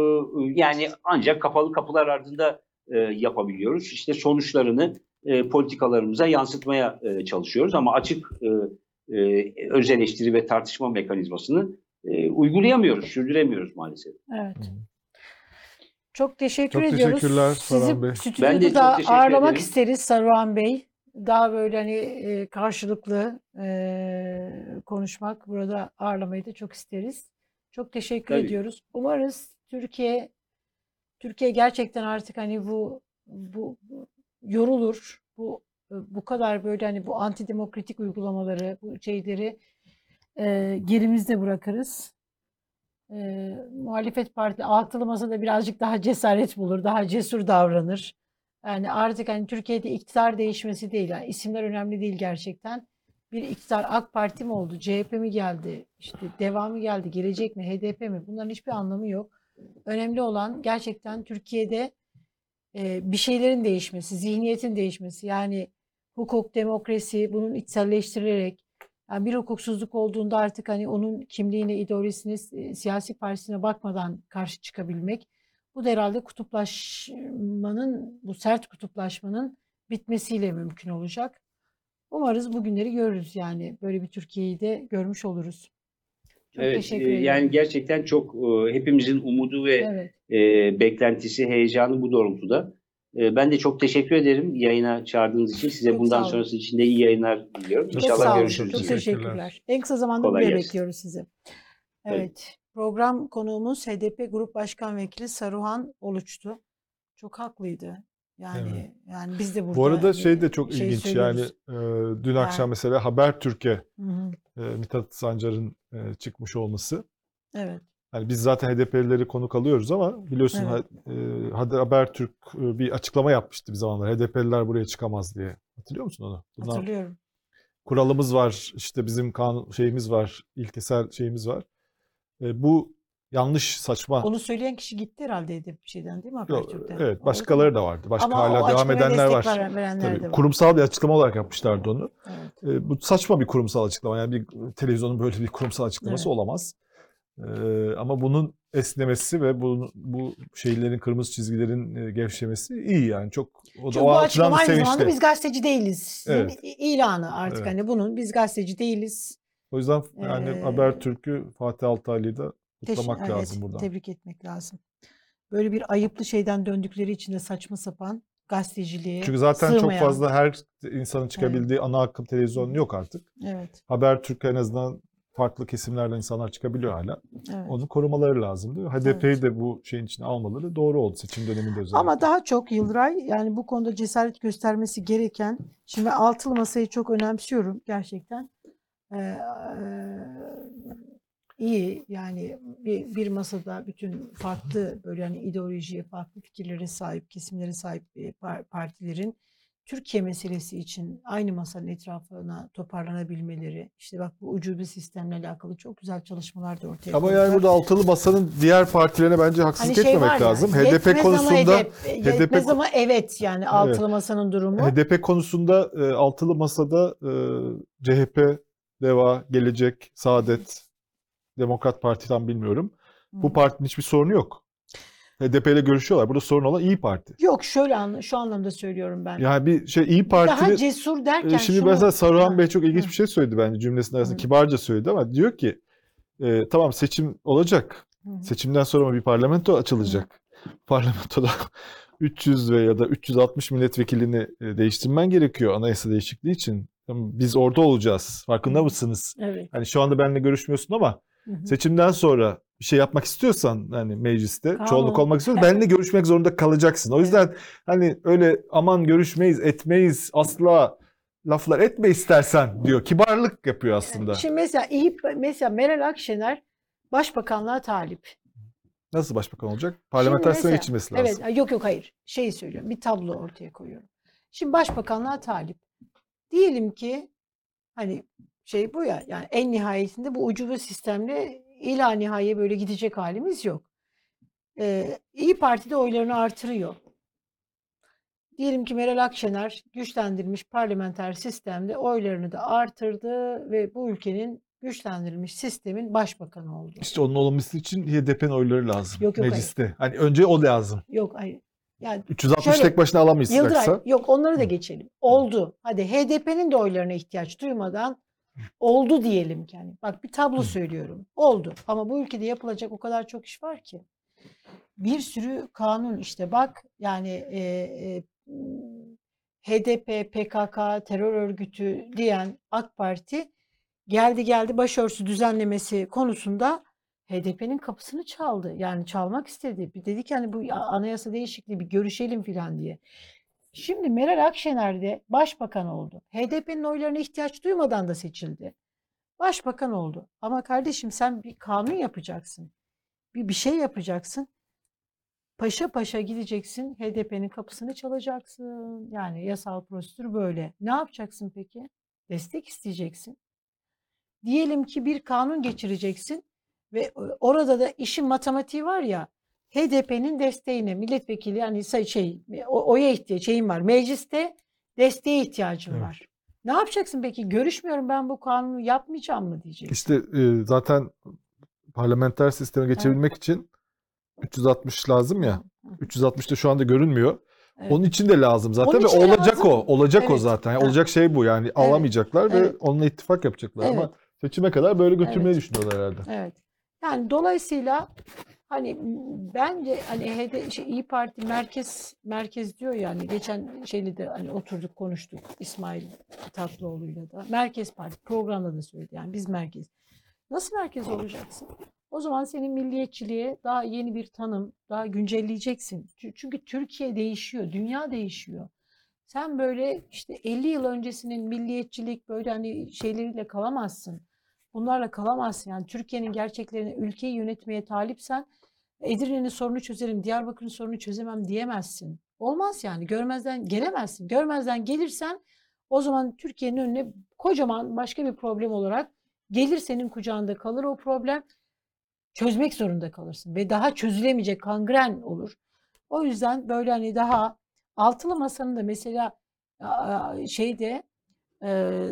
yani ancak kapalı kapılar ardında e, yapabiliyoruz. İşte sonuçlarını e, politikalarımıza yansıtmaya e, çalışıyoruz ama açık e, e, öz eleştiri ve tartışma mekanizmasını e, uygulayamıyoruz, sürdüremiyoruz maalesef. Evet. Çok teşekkür Çok ediyoruz. teşekkürler Sizi Saruhan Bey. stüdyoda Ben de çok da teşekkür ağırlamak ederim. isteriz Saruhan Bey. Daha böyle hani e, karşılıklı e, konuşmak, burada ağırlamayı da çok isteriz. Çok teşekkür Tabii. ediyoruz. Umarız Türkiye Türkiye gerçekten artık hani bu bu yorulur. Bu bu kadar böyle hani bu antidemokratik uygulamaları, bu şeyleri e, gerimizde bırakırız. E, muhalefet parti altılı masada birazcık daha cesaret bulur, daha cesur davranır. Yani artık hani Türkiye'de iktidar değişmesi değil, yani isimler önemli değil gerçekten. Bir iktidar AK Parti mi oldu, CHP mi geldi, işte devamı geldi, gelecek mi, HDP mi? Bunların hiçbir anlamı yok. Önemli olan gerçekten Türkiye'de e, bir şeylerin değişmesi, zihniyetin değişmesi. Yani hukuk, demokrasi bunun içselleştirilerek yani bir hukuksuzluk olduğunda artık hani onun kimliğine, ideolojisine, si- siyasi partisine bakmadan karşı çıkabilmek. Bu da herhalde kutuplaşmanın, bu sert kutuplaşmanın bitmesiyle mümkün olacak. Umarız bugünleri görürüz yani böyle bir Türkiye'yi de görmüş oluruz. Çok evet, teşekkür e, ederim. yani gerçekten çok e, hepimizin umudu ve evet. e, beklentisi, heyecanı bu doğrultuda. E, ben de çok teşekkür ederim yayına çağırdığınız için. Size Çok bundan sonrası için de iyi yayınlar diliyorum. Çok Çok İnşallah sağ görüşürüz. Çok. Teşekkürler. teşekkürler. En kısa zamanda Kolay gelsin. bekliyoruz sizi. Evet. Evet. Program konuğumuz HDP Grup Başkan Vekili Saruhan Oluç'tu. Çok haklıydı. Yani Evet. yani biz de burada Bu arada e, şey de çok şey ilginç yani söylüyoruz. e, dün akşam mesela Habertürk'e Hı hı. E, Mithat Sancar'ın e, çıkmış olması. Evet. Yani biz zaten HDP'lileri konuk alıyoruz ama biliyorsun Evet. e, Hadi Habertürk e, bir açıklama yapmıştı bir zamanlar. HDP'liler buraya çıkamaz diye. Hatırlıyor musun onu? Bundan Hatırlıyorum. kuralımız var, işte bizim kanun şeyimiz var, ilkesel şeyimiz var. E, bu yanlış, saçma. Onu söyleyen kişi gitti herhalde HDP şeyden değil mi Yok, Habertürk'ten? evet, başkaları da vardı. Başka Ama hala devam edenler var. verenler Tabii, de var. kurumsal bir açıklama olarak yapmışlardı onu. Evet. E, bu saçma bir kurumsal açıklama. Yani bir televizyonun böyle bir kurumsal açıklaması Evet. olamaz. E, ama bunun esnemesi ve bu, bu şeylerin, kırmızı çizgilerin e, gevşemesi iyi yani. Çok o da o bu açıklama aynı sevinçli. zamanda biz gazeteci değiliz. Evet. İlanı artık Evet. hani bunun biz gazeteci değiliz. O yüzden yani Ee, Habertürk'ü Fatih Altaylı'yı da kutlamak Teş- lazım evet, buradan. Tebrik etmek lazım. Böyle bir ayıplı şeyden döndükleri için de saçma sapan gazeteciliğe Çünkü zaten çok sığmayan. fazla her insanın çıkabildiği ana akım televizyon yok artık. Evet, Habertürk en azından farklı kesimlerden insanlar çıkabiliyor hala. evet. Onu korumaları lazım mi? HDP'yi de bu şeyin içine almaları doğru oldu seçim döneminde özellikle. Ama daha çok Yıldıray yani bu konuda cesaret göstermesi gereken şimdi altılı masayı çok önemsiyorum gerçekten. Ee, iyi yani bir, bir masada bütün farklı böyle hani ideolojiye farklı fikirlere sahip kesimlere sahip e, par- partilerin Türkiye meselesi için aynı masanın etrafına toparlanabilmeleri işte bak bu ucube sistemle alakalı çok güzel çalışmalar da ortaya Ama yani burada altılı masanın diğer partilerine bence haksızlık Hani şey etmemek ya, lazım. yetmez HDP ama konusunda HDP, yetmez HDP ama evet yani altılı masanın durumu. HDP konusunda e, altılı masada e, CHP, DEVA, Gelecek, Saadet, Demokrat Parti tam bilmiyorum. Bu Hı. partinin hiçbir sorunu yok. HDP ile görüşüyorlar. Burada sorun olan İyi Parti. Yok şöyle anla, şu anlamda söylüyorum ben. Yani bir şey İyi Daha Parti'nin cesur e, derken şimdi şunu- mesela Saruhan Ha, Bey çok ilginç hı. bir şey söyledi bence cümlesinin arasında Hı. kibarca söyledi ama diyor ki e, tamam seçim olacak. Hı hı. Seçimden sonra bir parlamento açılacak. Parlamentoda 300 ve ya da 360 milletvekilini e, değiştirmen gerekiyor anayasa değişikliği için. Biz orada olacağız. Farkında Hı. mısınız? Evet. Hani şu anda benimle görüşmüyorsun ama Hı hı. seçimden sonra bir şey yapmak istiyorsan hani mecliste Kanun. çoğunluk olmak istiyorsan benimle görüşmek zorunda kalacaksın. O yüzden hani öyle aman görüşmeyiz, etmeyiz, asla laflar etme istersen diyor. Kibarlık yapıyor aslında. Şimdi mesela iyi mesela Meral Akşener başbakanlığa talip. Nasıl başbakan olacak? Parlamenter mesela- geçilmesi lazım. Evet, yok yok hayır. Şeyi söylüyorum. Bir tablo ortaya koyuyorum. Şimdi başbakanlığa talip. Diyelim ki hani şey bu ya yani en nihayetinde bu ucube sistemle ila nihaye böyle gidecek halimiz yok. Ee, İyi Parti de oylarını artırıyor. Diyelim ki Meral Akşener güçlendirilmiş parlamenter sistemde oylarını da artırdı ve bu ülkenin güçlendirilmiş sistemin başbakanı oldu. İşte onun olması için HDP'nin oyları lazım. Yok, yok, hayır. mecliste. Hani önce o lazım. Yok hayır. Yani 360 Şöyle, tek başına alamayız Yıldıray yoksa. yok onları da geçelim. Oldu. Hadi HDP'nin de oylarına ihtiyaç duymadan oldu diyelim ki. Yani bak bir tablo söylüyorum. Oldu. Ama bu ülkede yapılacak o kadar çok iş var ki. Bir sürü kanun işte bak yani e, e, HDP, PKK, terör örgütü diyen AK Parti geldi geldi başörtüsü düzenlemesi konusunda HDP'nin kapısını çaldı. Yani çalmak istedi. Bir dedi ki hani bu anayasa değişikliği bir görüşelim filan diye. Şimdi Meral Akşener de başbakan oldu. HDP'nin oylarına ihtiyaç duymadan da seçildi. Başbakan oldu. Ama kardeşim sen bir kanun yapacaksın. Bir bir şey yapacaksın. Paşa paşa gideceksin. HDP'nin kapısını çalacaksın. Yani yasal prosedür böyle. Ne yapacaksın peki? Destek isteyeceksin. Diyelim ki bir kanun geçireceksin ve orada da işin matematiği var ya HDP'nin desteğine milletvekili yani şey o- oya ihtiyaç şeyim var. Mecliste desteğe ihtiyacım Evet. var. Ne yapacaksın peki? Görüşmüyorum ben bu kanunu yapmayacağım mı diyeceksin. İşte e, zaten parlamenter sisteme geçebilmek için 360 lazım ya. Hı, hı. 360 da şu anda görünmüyor. Evet. Onun için de lazım zaten ve olacak lazım. o. Olacak o Evet. zaten. Yani olacak şey bu yani alamayacaklar ve Evet. onunla ittifak yapacaklar ama Evet. seçime kadar böyle götürmeyi Evet. düşünüyorlar herhalde. Evet. Yani dolayısıyla hani bence hani HD, şey, İyi Parti merkez merkez diyor yani geçen şeyle de hani oturduk konuştuk İsmail Tatlıoğlu'yla da. Merkez Parti programda da söyledi yani biz merkez. Nasıl merkez olacaksın? O zaman senin milliyetçiliğe daha yeni bir tanım, daha güncelleyeceksin. Çü- Çünkü Türkiye değişiyor, dünya değişiyor. Sen böyle işte 50 yıl öncesinin milliyetçilik böyle hani şeyleriyle kalamazsın. Bunlarla kalamazsın. Yani Türkiye'nin gerçeklerini, ülkeyi yönetmeye talipsen Edirne'nin sorunu çözerim, Diyarbakır'ın sorunu çözemem diyemezsin. Olmaz yani. Görmezden gelemezsin. Görmezden gelirsen o zaman Türkiye'nin önüne kocaman başka bir problem olarak gelir senin kucağında kalır o problem. Çözmek zorunda kalırsın ve daha çözülemeyecek kangren olur. O yüzden böyle hani daha altılı masanın da mesela şeyde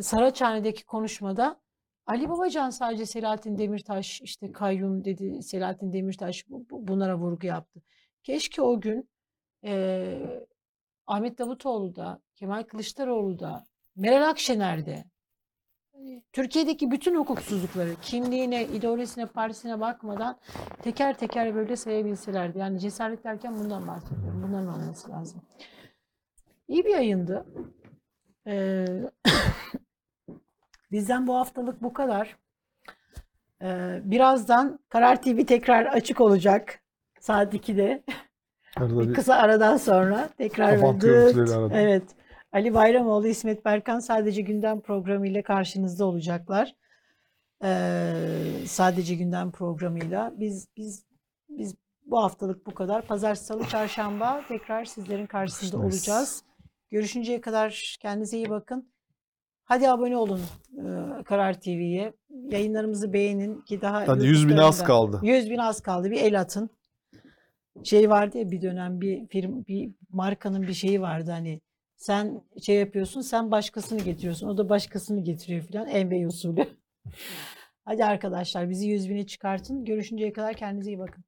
Saraçhane'deki konuşmada Ali Babacan sadece Selahattin Demirtaş işte kayyum dedi Selahattin Demirtaş bu- bu- bunlara vurgu yaptı. Keşke o gün e, Ahmet Davutoğlu da Kemal Kılıçdaroğlu da Meral Akşener de hani Türkiye'deki bütün hukuksuzlukları kimliğine, ideolojisine, partisine bakmadan teker teker böyle sayabilselerdi. Yani cesaret derken bundan bahsediyorum. Bunların olması lazım. İyi bir yayındı. Ee, bizden bu haftalık bu kadar. Ee, birazdan Karar TV tekrar açık olacak. Saat 2'de. Arada Bir kısa aradan sonra tekrar ve. Evet. Ali Bayramoğlu, İsmet Berkan sadece gündem programıyla karşınızda olacaklar. Ee, sadece gündem programıyla. Biz biz biz bu haftalık bu kadar. Pazartesi, Salı, Çarşamba tekrar sizlerin karşısında olacağız. Görüşünceye kadar kendinize iyi bakın. Hadi abone olun e, Karar TV'ye. Yayınlarımızı beğenin ki daha Hadi 100 bine az kaldı. 100 bin az kaldı. Bir el atın. Şey vardı ya bir dönem bir firm bir markanın bir şeyi vardı hani sen şey yapıyorsun sen başkasını getiriyorsun o da başkasını getiriyor filan Envey usulü. Hadi arkadaşlar bizi 100 bine çıkartın. Görüşünceye kadar kendinize iyi bakın.